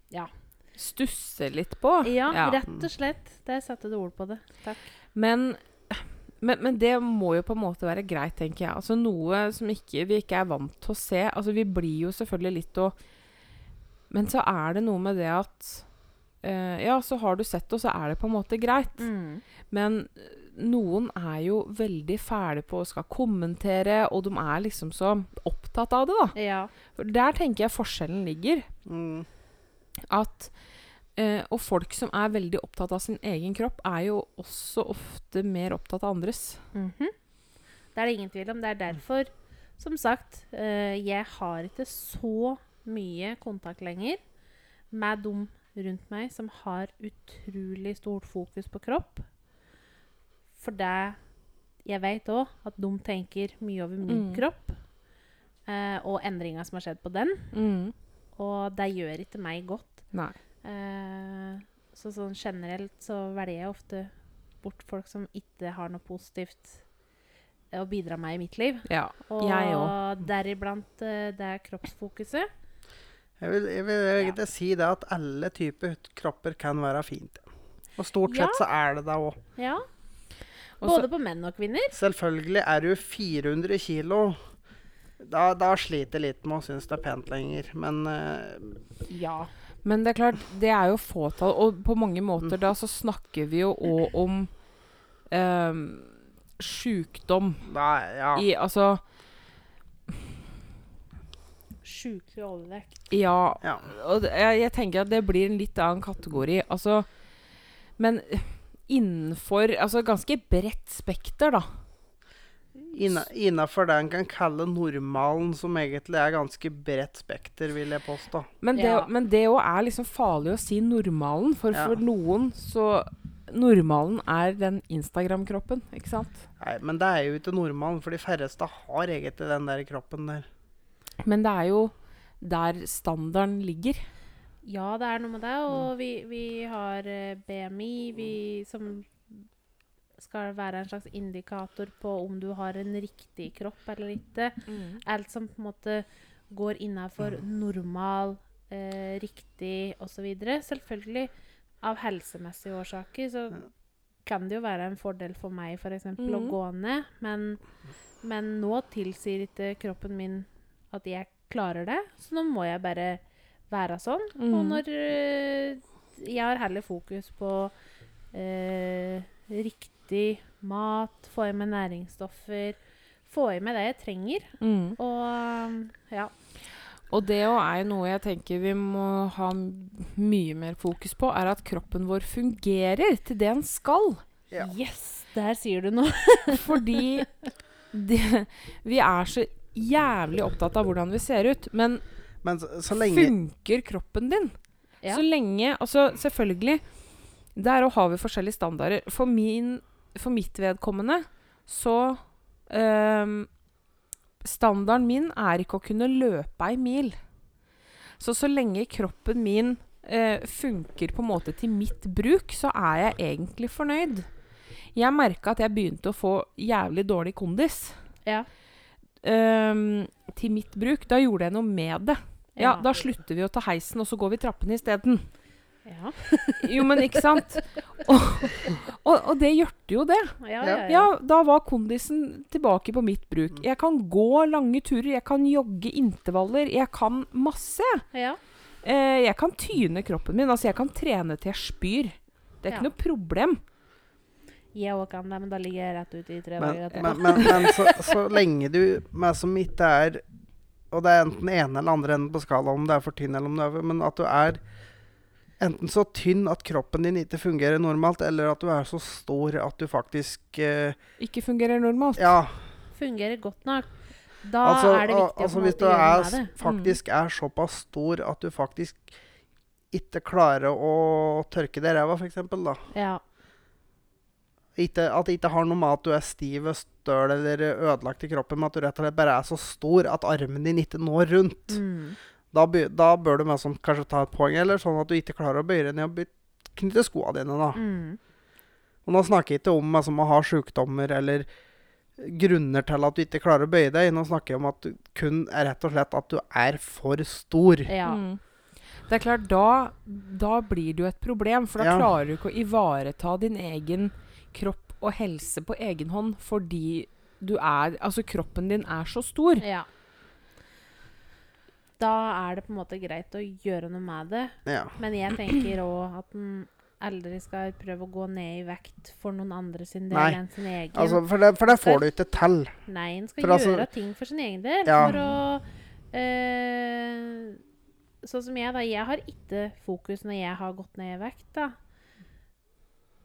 Ja. Stusser litt på. Ja, Ja. rett og slett. Der satte du ord på det. Takk. Men, men, men det må jo på en måte være greit, tenker jeg. Altså Noe som ikke, vi ikke er vant til å se. Altså Vi blir jo selvfølgelig litt å Men så er det noe med det at eh, Ja, så har du sett det, og så er det på en måte greit. Men eh, noen er jo veldig fæle på å skal kommentere, og de er liksom så opptatt av det, da. Ja. For der tenker jeg forskjellen ligger. Mm. At eh, Og folk som er veldig opptatt av sin egen kropp, er jo også ofte mer opptatt av andres. Mhm. Det er det ingen tvil om. Det er derfor, som sagt, eh, jeg har ikke så mye kontakt lenger med de rundt meg som har utrolig stort fokus på kropp. For det jeg vet òg at de tenker mye over min Mm. kropp. eh, og endringa som har skjedd på den. Og det gjør ikke meg godt. Nei. Eh, så sånn generelt så velger jeg ofte bort folk som ikke har noe positivt å bidra med i mitt liv. Ja. Og Jeg òg. deriblant eh, det er kroppsfokuset. Jeg vil, jeg vil egentlig si det at alle typer kropper kan være fint. Og stort Ja. sett så er det det òg. Ja. Både på menn og kvinner. Selvfølgelig er du 400 kilo. Da, da sliter jeg litt med å synes det er pent lenger. Men uh, Ja. Men det er klart, det er jo fåtall, og på mange måter da så snakker vi jo òg om um, sjukdom Nei, ja. i Altså Sjukelig overvekt. Ja. ja. Og det, jeg, jeg tenker at det blir en litt annen kategori. Altså Men innenfor Altså ganske bredt spekter, da. Innafor det en kan kalle normalen, som egentlig er ganske bredt spekter, vil jeg påstå. Men det, Ja. men det òg er liksom farlig å si normalen, for Ja. for noen så Normalen er den Instagram-kroppen, ikke sant? Nei, men det er jo ikke normalen, for de færreste har egentlig den der kroppen der. Men det er jo der standarden ligger. Ja, det er noe med det. Og vi, vi har eh, BMI, vi, som skal være en slags indikator på om du har en riktig kropp eller ikke. Alt som på en måte går innafor normal, eh, riktig osv. Selvfølgelig av helsemessige årsaker så kan det jo være en fordel for meg for eksempel å gå ned, men, men nå tilsier ikke kroppen min at jeg klarer det, så nå må jeg bare være sånn. Og Mhm. når eh, jeg har heller fokus på eh, riktig mat, få i meg næringsstoffer, få i meg det jeg trenger, Mm. og ja. Og det òg er jo noe jeg tenker vi må ha mye mer fokus på, er at kroppen vår fungerer til det den skal. Ja. Yes! Der sier du noe. Fordi det, vi er så jævlig opptatt av hvordan vi ser ut. Men Men så, så lenge funker kroppen din? Ja. Så lenge Altså, selvfølgelig Der òg har vi forskjellige standarder. For, min, for mitt vedkommende så um, Standarden min er ikke å kunne løpe ei mil. Så så lenge kroppen min uh, funker på en måte til mitt bruk, så er jeg egentlig fornøyd. Jeg merka at jeg begynte å få jævlig dårlig kondis Ja. Um, til mitt bruk. Da gjorde jeg noe med det. Ja. Da slutter vi å ta heisen, og så går vi trappene isteden. Ja. Jo, men ikke sant? Og, og, og det gjorde jo det. Ja, Ja. ja, Ja, da var kondisen tilbake på mitt bruk. Jeg kan gå lange turer, jeg kan jogge intervaller, jeg kan masse. Eh, jeg kan tyne kroppen min. Altså, jeg kan trene til jeg spyr. Det er ikke Ja. noe problem. Jeg òg kan det, men da ligger jeg rett ute i tre Men, dager etterpå. men, men, men så, så lenge du meg som ikke er Og det er enten ene eller andre enden på skalaen, om det er for tynn eller om det er for Men at du er enten så tynn at kroppen din ikke fungerer normalt, eller at du er så stor at du faktisk eh, Ikke fungerer normalt. Ja. Fungerer godt nok. Da Altså, er det viktig altså å hvis du gjøre er, noe med s- det. Mm. faktisk er såpass stor at du faktisk ikke klarer å tørke deg i ræva, f.eks., da. Ja. Ikke, at det ikke har noe med at du er stiv, og støl eller ødelagt i kroppen, men at du rett og slett bare er så stor at armen din ikke når rundt. Mm. Da, by, da bør du med sånn, kanskje ta et poeng, eller sånn at du ikke klarer å bøye deg ned og by- knytte skoene dine. da. Mm. Og nå snakker jeg ikke om altså, å ha sykdommer eller grunner til at du ikke klarer å bøye deg. Nå snakker jeg om at du kun er rett og slett at du er for stor. Ja. Mm. Det er klart, da, da blir det jo et problem, for da Ja. klarer du ikke å ivareta din egen kropp og helse på egen hånd fordi du er Altså, kroppen din er så stor. ja. Da er det på en måte greit å gjøre noe med det. Ja. Men jeg tenker òg at en aldri skal prøve å gå ned i vekt for noen andre sin del Nei. enn sin egen. Altså, for, det, for det får du ikke til. Nei, en skal for altså- gjøre ting for sin egen del. Ja. For å øh, Sånn som jeg, da. Jeg har ikke fokus når jeg har gått ned i vekt, da.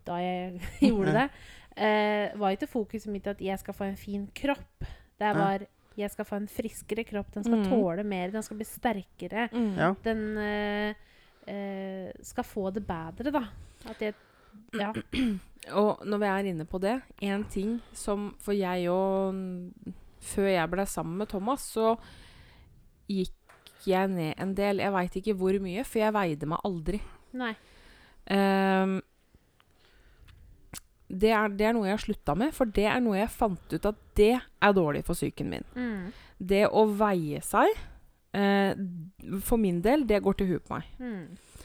Da jeg gjorde det. Uh, var ikke fokuset mitt at jeg skal få en fin kropp. Det Ja. Jeg skal få en friskere kropp. Den skal mm. tåle mer. Den skal bli sterkere. Mm. Ja. Den eh, eh, skal få det bedre, da. At jeg Ja. Og når vi er inne på det, én ting som For jeg òg Før jeg ble sammen med Thomas, så gikk jeg ned en del. Jeg veit ikke hvor mye, for jeg veide meg aldri. Nei. Ehm, det, er, det er noe jeg har slutta med, for det er noe jeg fant ut at det er dårlig for psyken min. Mm. Det å veie seg, eh, for min del, det går til huet på meg. Mm.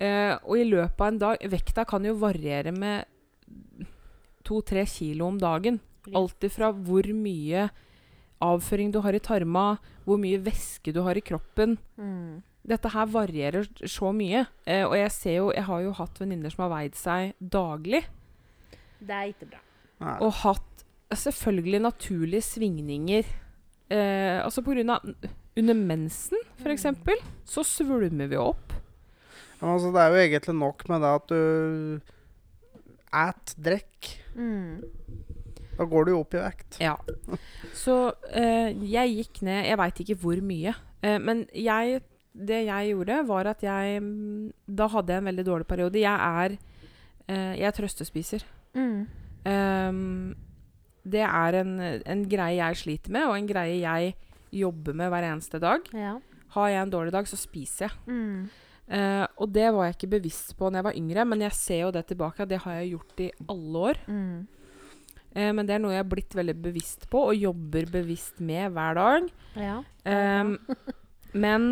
Eh, og i løpet av en dag Vekta kan jo variere med to-tre kilo om dagen. Alt ifra hvor mye avføring du har i tarma, hvor mye væske du har i kroppen. Mm. Dette her varierer så mye. Eh, og jeg ser jo Jeg har jo hatt venninner som har veid seg daglig. Det er ikke bra. Nei. Og hatt selvfølgelig naturlige svingninger. Eh, altså på grunn av Under mensen, for Mm. eksempel, så svulmer vi opp. Men altså, det er jo egentlig nok med det at du et, drekk. Mm. Da går du jo opp i vekt. Ja. Så eh, jeg gikk ned Jeg veit ikke hvor mye. Eh, men jeg Det jeg gjorde, var at jeg mm, Da hadde jeg en veldig dårlig periode. Jeg er eh, Jeg er trøstespiser. Mm. Um, det er en, en greie jeg sliter med, og en greie jeg jobber med hver eneste dag. Ja. Har jeg en dårlig dag, så spiser jeg. Mm. Uh, og det var jeg ikke bevisst på når jeg var yngre, men jeg ser jo det tilbake. Det har jeg gjort i alle år. Mm. Uh, men det er noe jeg har blitt veldig bevisst på, og jobber bevisst med hver dag. Ja. Um, men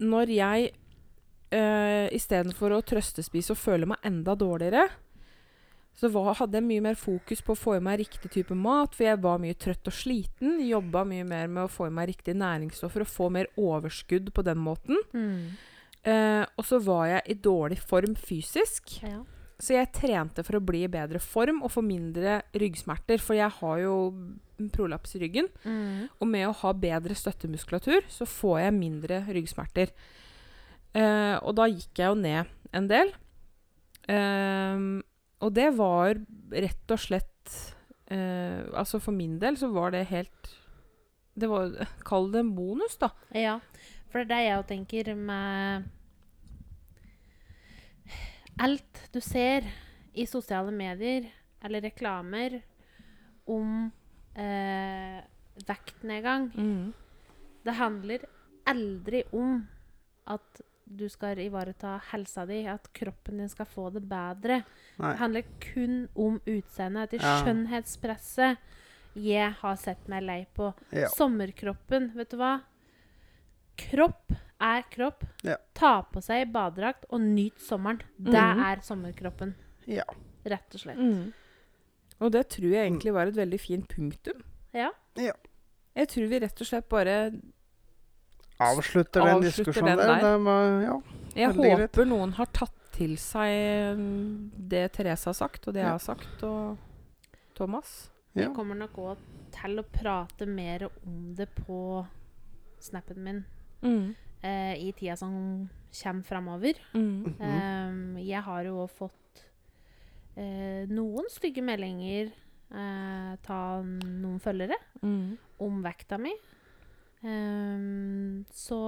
når jeg uh, istedenfor å trøstespise og føle meg enda dårligere, så var, hadde jeg mye mer fokus på å få i meg riktig type mat, for jeg var mye trøtt og sliten. Jobba mye mer med å få i meg riktige næringsstoffer og få mer overskudd på den måten. Mm. Uh, og så var jeg i dårlig form fysisk. ja. Så jeg trente for å bli i bedre form og få mindre ryggsmerter. For jeg har jo prolaps i ryggen. Mm. Og med å ha bedre støttemuskulatur, så får jeg mindre ryggsmerter. Eh, og da gikk jeg jo ned en del. Eh, og det var rett og slett eh, Altså for min del så var det helt Det var Kall det en bonus, da. Ja, for det er det jeg tenker med Alt du ser i sosiale medier eller reklamer om eh, vektnedgang, det handler aldri om at du skal ivareta helsa di, at kroppen din skal få det bedre. Nei. Det handler kun om utseendet. Til Ja. skjønnhetspresset jeg har sett meg lei på. Ja. Sommerkroppen, vet du hva? Kropp er kropp. Ja. Ta på seg badedrakt og nyt sommeren. Det Mhm. er sommerkroppen. Ja. Rett og slett. Mm. Og det tror jeg egentlig var et veldig fint punktum. Ja. Ja. Jeg tror vi rett og slett bare Avslutter den diskusjonen den der. der. Det ja. Jeg håper greit. noen har tatt til seg mm, det Therese har sagt, og det jeg har sagt, og Thomas. ja. Jeg kommer nok òg til å prate mer om det på snappen min eh, i tida som kommer framover. Mm. Ehm, jeg har jo òg fått eh, noen stygge meldinger eh, ta noen følgere Mm. om vekta mi. Ehm, så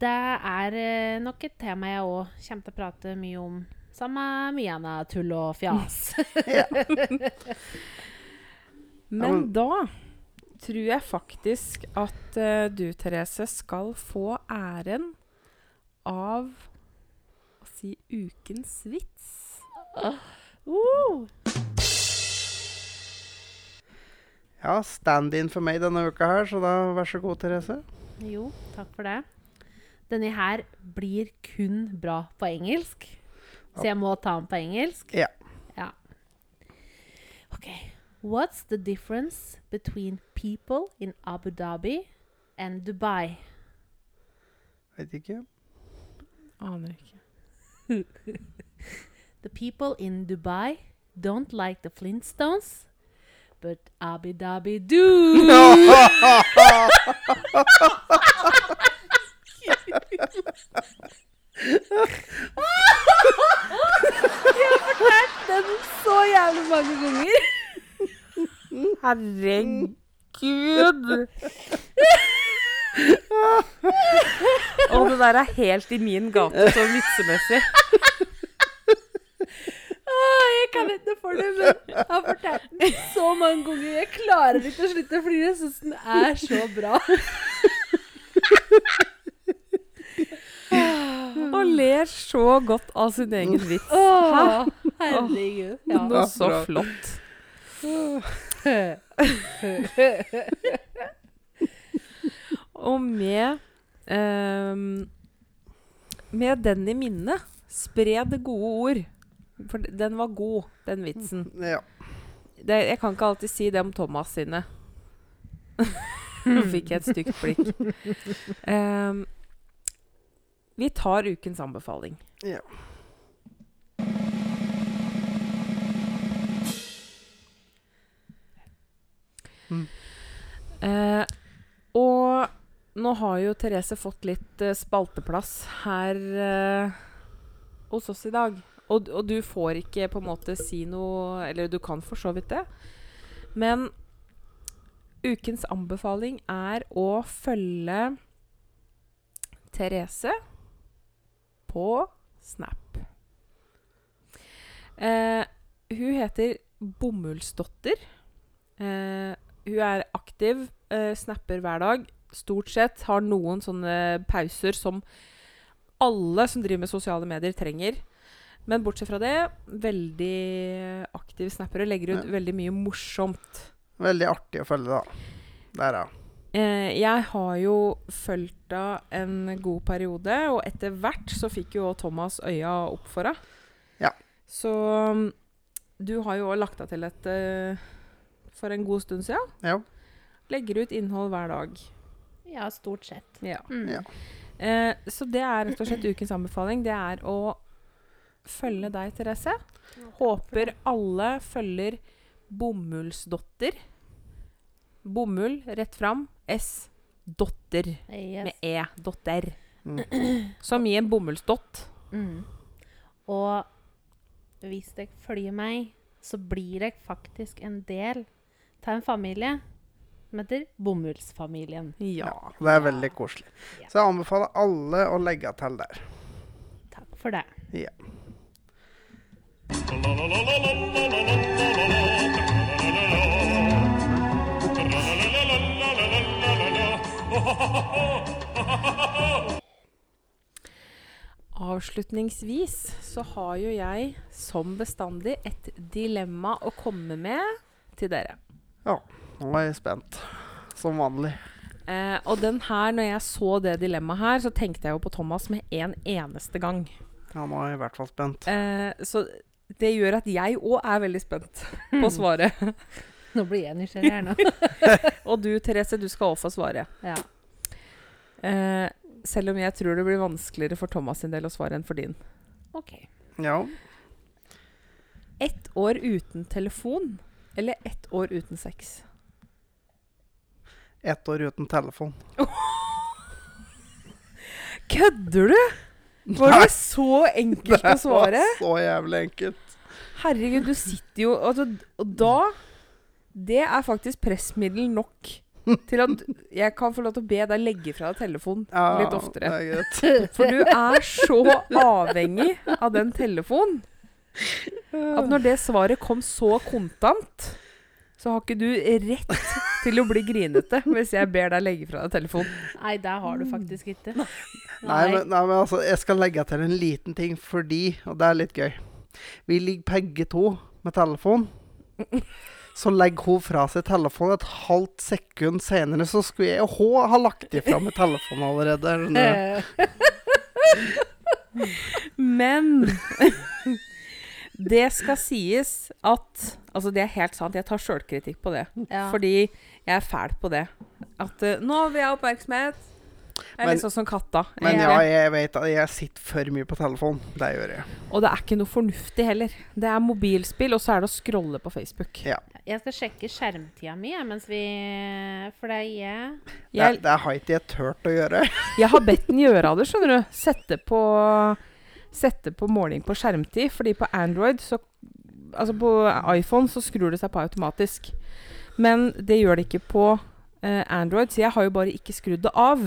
det er eh, nok et tema jeg òg kommer til å prate mye om. Samme mye annet tull og fjas. Men men- da tror jeg faktisk at uh, du, Therese, skal få æren av å si ukens vits. Uh, ja, stand-in for meg denne uka her, så da vær så god, Therese. jo, takk for det. Denne her blir kun bra på engelsk, så jeg må ta den på engelsk. Ja. Ja. OK. What's the difference between people in Abu Dhabi and Dubai? Vet ikke. Aner ikke. The people in Dubai don't like the Flintstones, but Jeg har do. Den så jævlig mange ganger. Herregud! Og det der er helt i min gate, så vitsemessig. Åh, jeg kan ikke for det, men jeg har fortalt den så mange ganger. Jeg klarer ikke å slutte å flire. Jeg syns den er så bra. Og ler så godt av sin egen vits. Åh, herregud. Ja. Noe så flott. Og med um, Med den i minne, spre det gode ord. For den var god, den vitsen. Ja. Det, jeg kan ikke alltid si det om Thomas sine. Nå fikk jeg et stygt blikk. Um, vi tar ukens anbefaling. ja. Uh, og nå har jo Therese fått litt uh, spalteplass her uh, hos oss i dag. Og, og du får ikke på en måte si noe Eller du kan for så vidt det. Men ukens anbefaling er å følge Therese på Snap. Eh, hun heter Bomullsdotter. Eh, hun er aktiv, eh, snapper hver dag. Stort sett har noen sånne pauser som alle som driver med sosiale medier, trenger. Men bortsett fra det, veldig aktiv snapper og legger ut Ja. veldig mye morsomt. Veldig artig å følge, da. Der, ja. Eh, jeg har jo fulgt henne en god periode, og etter hvert så fikk jo Thomas øya opp for henne. Ja. Så mm, du har jo òg lagt deg til et eh, for en god stund siden. Ja. Legger ut innhold hver dag. Ja, stort sett. Ja. Mm. Ja. Eh, så det er rett og slett ukens anbefaling. Det er å følge deg, Therese. Håper alle følger Bomullsdotter. Bomull rett fram. S. Dotter Yes. med E. Dotter. Mm. Som i en bomullsdott. Mm. Og hvis dere følger meg, så blir jeg faktisk en del av en familie som heter Bomullsfamilien. Ja. Det er veldig koselig. Ja. Så jeg anbefaler alle å legge til der. Takk for det. Ja. Avslutningsvis så har jo jeg som bestandig et dilemma å komme med til dere. Ja, Nå er jeg spent. Som vanlig. Eh, og den her, når jeg så det dilemmaet her, så tenkte jeg jo på Thomas med en eneste gang. Ja, nå er jeg i hvert fall spent. Eh, så det gjør at jeg òg er veldig spent på svaret. Nå blir jeg nysgjerrig her nå. og du, Therese, du skal òg få svaret. Ja. Eh, selv om jeg tror det blir vanskeligere for Thomas sin del å svare enn for din. OK. Ja. Ett år uten telefon eller ett år uten sex? Ett år uten telefon. Kødder du?! Var det så enkelt å svare? Det var så jævlig enkelt. Herregud, du sitter jo altså, Og da Det er faktisk pressmiddel nok til at jeg kan få lov til å be deg legge fra deg telefonen Ja, litt oftere. Er. For du er så avhengig av den telefonen at når det svaret kom så kontant, så har ikke du rett til å bli grinete hvis jeg ber deg legge fra deg telefonen. Nei, det har du faktisk ikke. Nei. Nei, men, nei, men altså, jeg skal legge til en liten ting fordi, og det er litt gøy Vi ligger begge to med telefon. Så legger hun fra seg telefonen et halvt sekund senere, så skulle jeg og hun ha lagt ifra meg telefonen allerede. Eh, Men det skal sies at Altså, det er helt sant. Jeg tar sjølkritikk på det. ja. Fordi jeg er fæl på det. At uh, nå vil jeg ha oppmerksomhet. Jeg er Men- litt sånn som katta. Men Jeg- ja, jeg vet at jeg sitter for mye på telefonen. Det gjør jeg. Og det er ikke noe fornuftig heller. Det er mobilspill, og så er det å scrolle på Facebook. Ja. Jeg skal sjekke skjermtida mi mens vi For det er jeg Det, det har ikke jeg turt å gjøre. jeg har bedt den gjøre det, skjønner du. Sette på, sette på måling på skjermtid. Fordi på Android så Altså på iPhone så skrur det seg på automatisk. Men det gjør det ikke på eh, Android, så jeg har jo bare ikke skrudd det av.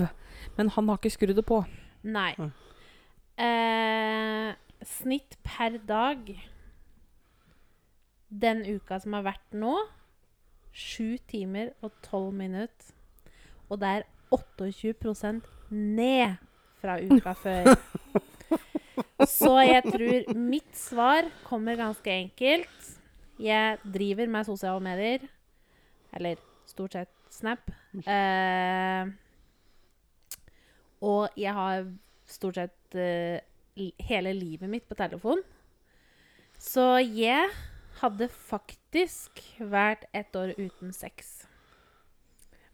Men han har ikke skrudd det på. Nei. Mm. Eh, snitt per dag den uka som har vært nå, sju timer og tolv minutter. Og det er 28 ned fra uka før. Så jeg tror mitt svar kommer ganske enkelt. Jeg driver med sosiale medier. Eller stort sett Snap. Eh, og jeg har stort sett eh, hele livet mitt på telefon. Så jeg hadde faktisk vært ett år uten sex.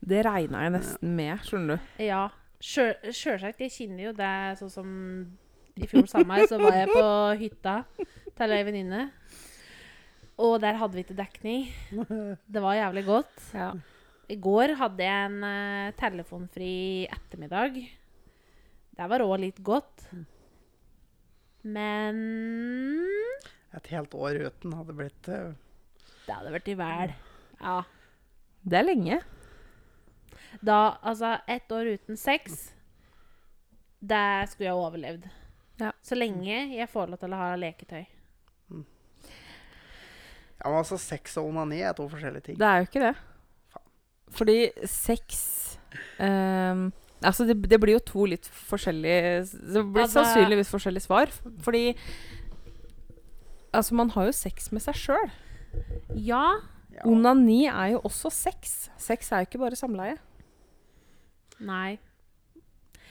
Det regna jeg nesten med, skjønner du. Ja. sjø- Sjølsagt. Jeg kjenner jo det sånn som i fjor sommer, så var jeg på hytta til ei venninne. Og der hadde vi ikke dekning. Det var jævlig godt. Ja. I går hadde jeg en uh, telefonfri ettermiddag. Det var òg litt godt. Men Et helt år uten hadde blitt uh... Det hadde vært i vel. Ja. Det er lenge. Da, altså, ett år uten sex Det skulle jeg overlevd. Ja. Så lenge jeg får lov til å ha leketøy. Ja, men altså, sex og onani er to forskjellige ting. Det er jo ikke det. Faen. Fordi sex um, Altså, det, det blir jo to litt forskjellige Det blir Altså- sannsynligvis forskjellige svar. Fordi Altså, man har jo sex med seg sjøl. Ja. Ja. Onani er jo også sex. Sex er jo ikke bare samleie. Nei.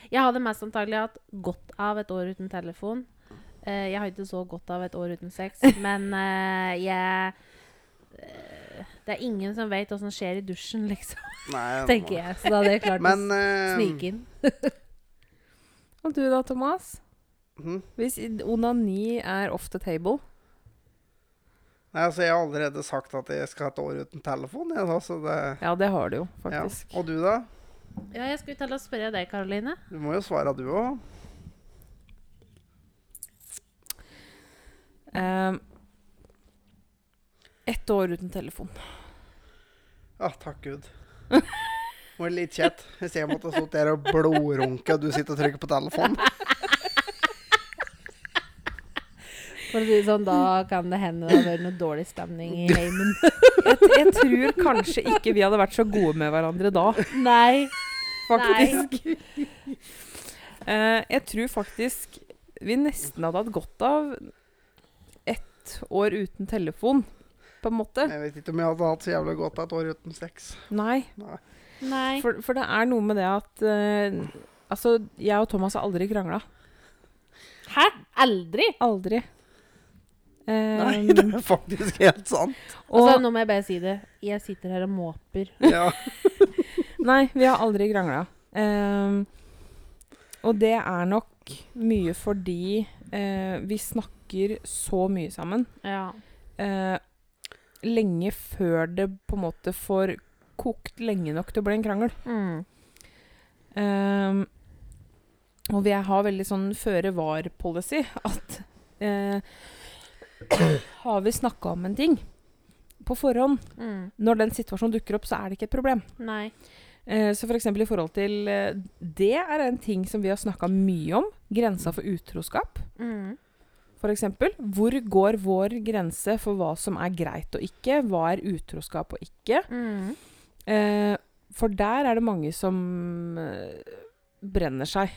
Jeg hadde mest antagelig hatt godt av et år uten telefon. Uh, jeg har ikke så godt av et år uten sex, men uh, jeg eh, Det er ingen som vet hva som skjer i dusjen, liksom, Nei, tenker jeg. Så da hadde jeg klart Men å snike inn. Og du da, Thomas? Mm. Hvis onani er off the table Nei, altså, jeg har allerede sagt at jeg skal ha et år uten telefon. Jeg, da, så det, Ja, det har du jo, ja. faktisk. Og du, da? Ja, jeg skulle til å spørre deg, Karoline. Du må jo svare, du òg. Um, Ett år uten telefon. Ah, takk Gud. Det Var litt kjett hvis jeg måtte sittet der og blodrunke, og du sitter og trykker på telefonen. For å si det sånn, da kan det hende det har vært noe dårlig stemning i heimen. Jeg, jeg tror kanskje ikke vi hadde vært så gode med hverandre da, Nei. faktisk. Eh, jeg tror faktisk vi nesten hadde hatt godt av ett år uten telefon, på en måte. Jeg vet ikke om jeg hadde hatt så jævlig godt av et år uten sex. Nei, Nei. for, for det er noe med det at uh, Altså, jeg og Thomas har aldri krangla. Hæ? Aldri? Aldri. Nei, Eh, det er faktisk helt sant. og, Altså, nå må jeg bare si det. Jeg sitter her og måper. Ja. Nei, vi har aldri krangla. Um, og det er nok mye fordi uh, vi snakker så mye sammen. Ja. Uh, lenge før det på en måte får kokt lenge nok til å bli en krangel. Mm. Um, og vi har veldig sånn føre var-policy at eh, Har vi snakka om en ting på forhånd, Mm. når den situasjonen dukker opp, så er det ikke et problem. Nei. Eh, så f.eks. i forhold til eh, Det er en ting som vi har snakka mye om. Grensa for utroskap, Mm. f.eks. Hvor går vår grense for hva som er greit og ikke? Hva er utroskap og ikke? Mm. Eh, for der er det mange som eh, brenner seg.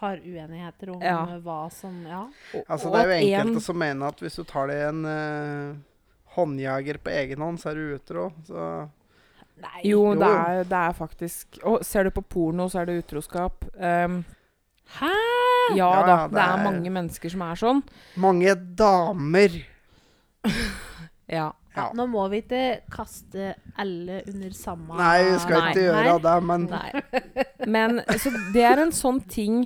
Har uenigheter om Ja. eh, hva som Ja. Og, Altså, og det er jo enkelte en- som mener at hvis du tar deg en uh, håndjager på egen hånd, så er du utro. Så Nei. Jo, Jo. Det, er, det er faktisk Og ser du på porno, så er det utroskap. Um, Hæ? ja, Ja, da, det, det er er- mange mennesker som er sånn. mange damer Ja. Ja, nå må vi ikke kaste alle under samme Nei, vi skal Nei. ikke gjøre det, men Nei. Men så det er en sånn ting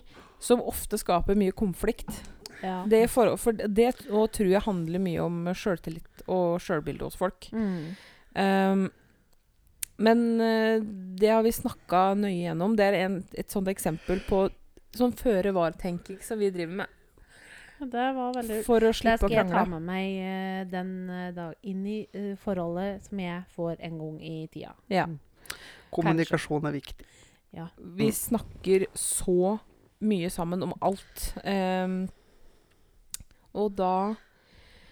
som ofte skaper mye konflikt. Ja. Det, er for, for det og tror jeg handler mye om sjøltillit og sjølbilde hos folk. Mm. Um, men eh, det har vi snakka nøye gjennom. Det er en, et sånt eksempel på sånn føre var-tenking som vi driver med. Det var veldig For å slippe å skal jeg ta med meg eh, den eh, dag, inn i uh, forholdet som jeg får en gang i tida. Ja. kommunikasjon er viktig. Vi snakker så mye sammen om alt. Um, og da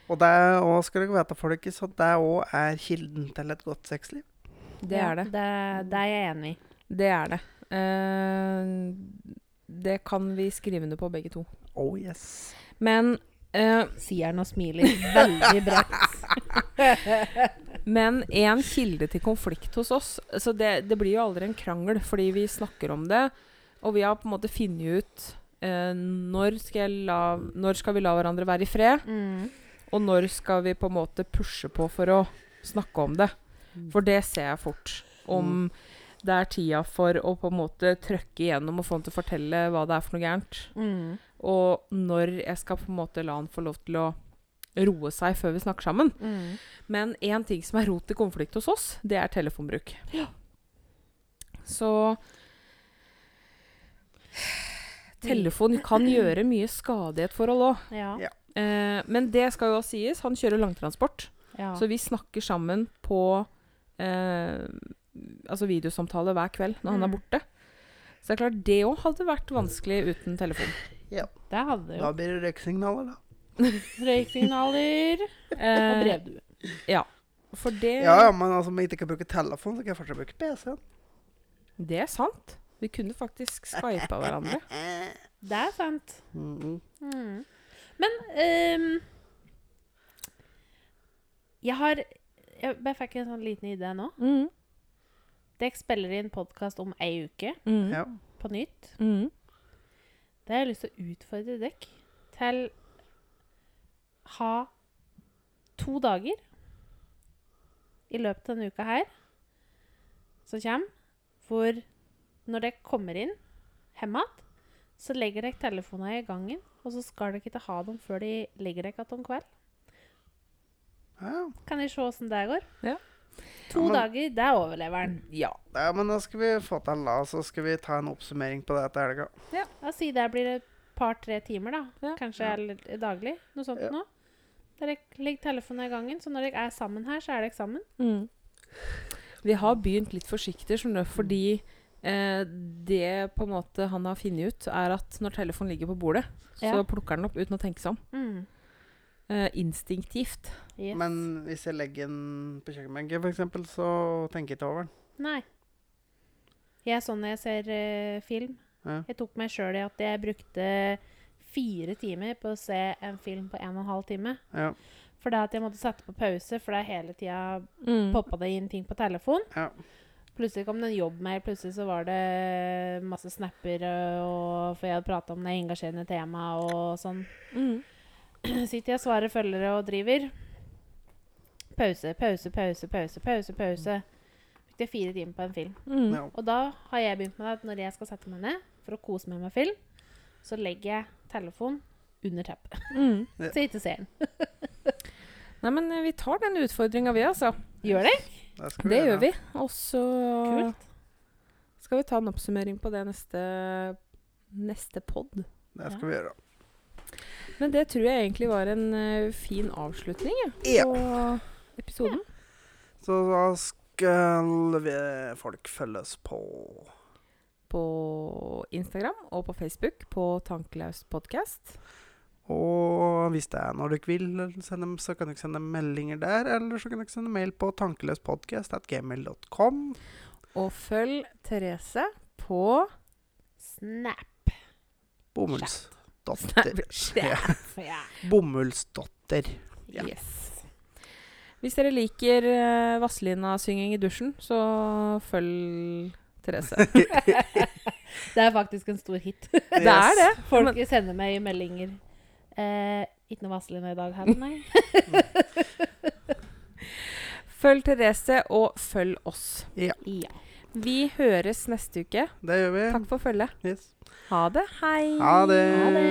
Og det er, og skal dere vite, folkens, at det òg er kilden til et godt sexliv. Det er det. det. Det er jeg enig i. Det er det. Uh, det kan vi skrive under på, begge to. Oh yes. Men uh, Sier han og smiler veldig bredt. Men en kilde til konflikt hos oss Så det, det blir jo aldri en krangel, fordi vi snakker om det. Og vi har på en måte funnet ut eh, når, skal jeg la, når skal vi la hverandre være i fred, Mm. og når skal vi på en måte pushe på for å snakke om det. For det ser jeg fort. Om det er tida for å på en måte trøkke igjennom og få han til å fortelle hva det er for noe gærent. Mm. Og når jeg skal på en måte la han få lov til å roe seg før vi snakker sammen. Mm. Men én ting som er rot til konflikt hos oss, det er telefonbruk. Så Telefon kan gjøre mye skade i et forhold òg. Ja. Ja. Eh, men det skal jo også sies, han kjører langtransport. Ja. Så vi snakker sammen på eh, altså videosamtale hver kveld når han er Mm. borte. Så det er klart, det òg hadde vært vanskelig uten telefon. det hadde jo. Da blir det røyksignaler, da. Røyksignaler og brevdue. Ja. for det Ja, ja, men altså, om jeg ikke kan bruke telefon, så kan jeg fortsatt bruke PC-en. Det er sant. Vi kunne faktisk skypa hverandre. Det er sant. Mm. Mm. Men um, Jeg har Jeg jeg fikk en sånn liten idé nå. Mm. Dere spiller inn podkast om ei uke Mm. På nytt. Mm. Da har jeg lyst til å utfordre dere til ha to dager i løpet av denne uka her som kommer, hvor når dere kommer inn hjem igjen, så legger dere telefonene i gangen, og så skal dere ikke ha dem før de legger dere igjen om kveld. Ja. Kan dere se åssen det går? Ja. To Ja, men- dager, det er overleveren. Ja. ja, men da skal vi få til da, så skal vi ta en oppsummering på det etter helga. Ja. si det blir et par-tre timer, da. Ja. Kanskje Ja. eller daglig. Noe sånt Ja. noe. Dere legger telefonen i gangen, så når dere er sammen her, så er dere sammen. Mm. Vi har begynt litt forsiktig, skjønner du, fordi eh, det på en måte han har funnet ut, er at når telefonen ligger på bordet, så plukker han den opp uten å tenke seg om. Mm. Eh, instinktivt. Yes. Men hvis jeg legger den på kjøkkenbenken, f.eks., så tenker jeg ikke over den. Nei. Jeg er sånn når jeg ser eh, film. Ja. Jeg tok meg sjøl i at jeg brukte fire timer på å se en film på en og en halv time. Ja. For det at jeg måtte sette på pause, for det hele tida Mm. poppa det inn ting på telefon. Ja. Plutselig kom det en jobb mer. plutselig så var det masse snapper, og, for jeg hadde prata om det engasjerende temaet og sånn. Mm. Sitter jeg og svarer følgere og driver. Pause, pause, pause, pause, pause. pause. Fikk jeg fire timer på en film. Mm. Ja. Og da har jeg begynt med at når jeg skal sette meg ned for å kose meg med film, så legger jeg telefonen under teppet. Mm. Ja. Så jeg ikke ser den. Nei, men eh, vi tar den utfordringa, vi, altså. Gjør det? Det, Det gjør vi. Og så skal vi ta en oppsummering på det neste, neste pod. Det skal vi gjøre. Men det tror jeg egentlig var en uh, fin avslutning ja, Ja. på episoden. Så da skal vi folk følges på På Instagram og på Facebook på Tankelaus podkast. Og hvis det er når dere vil, sende, så kan dere sende meldinger der. Eller så kan dere sende mail på tankeløspodkast.gmail.com. Og følg Therese på Snap. Bomullsdotter. Ja. Ja. Bomullsdotter. Ja. Yes. Hvis dere liker uh, Vazelina-synging i dusjen, så følg Therese. Det er faktisk en stor hit. Det er det. Folk sender meg meldinger. Eh, ikke noe Vazelina i dag heller, nei. Følg Therese, og følg oss. Ja. Vi høres neste uke. Det gjør vi. Takk for følget. Yes. Ha det. Hei. Ha det. Ha det.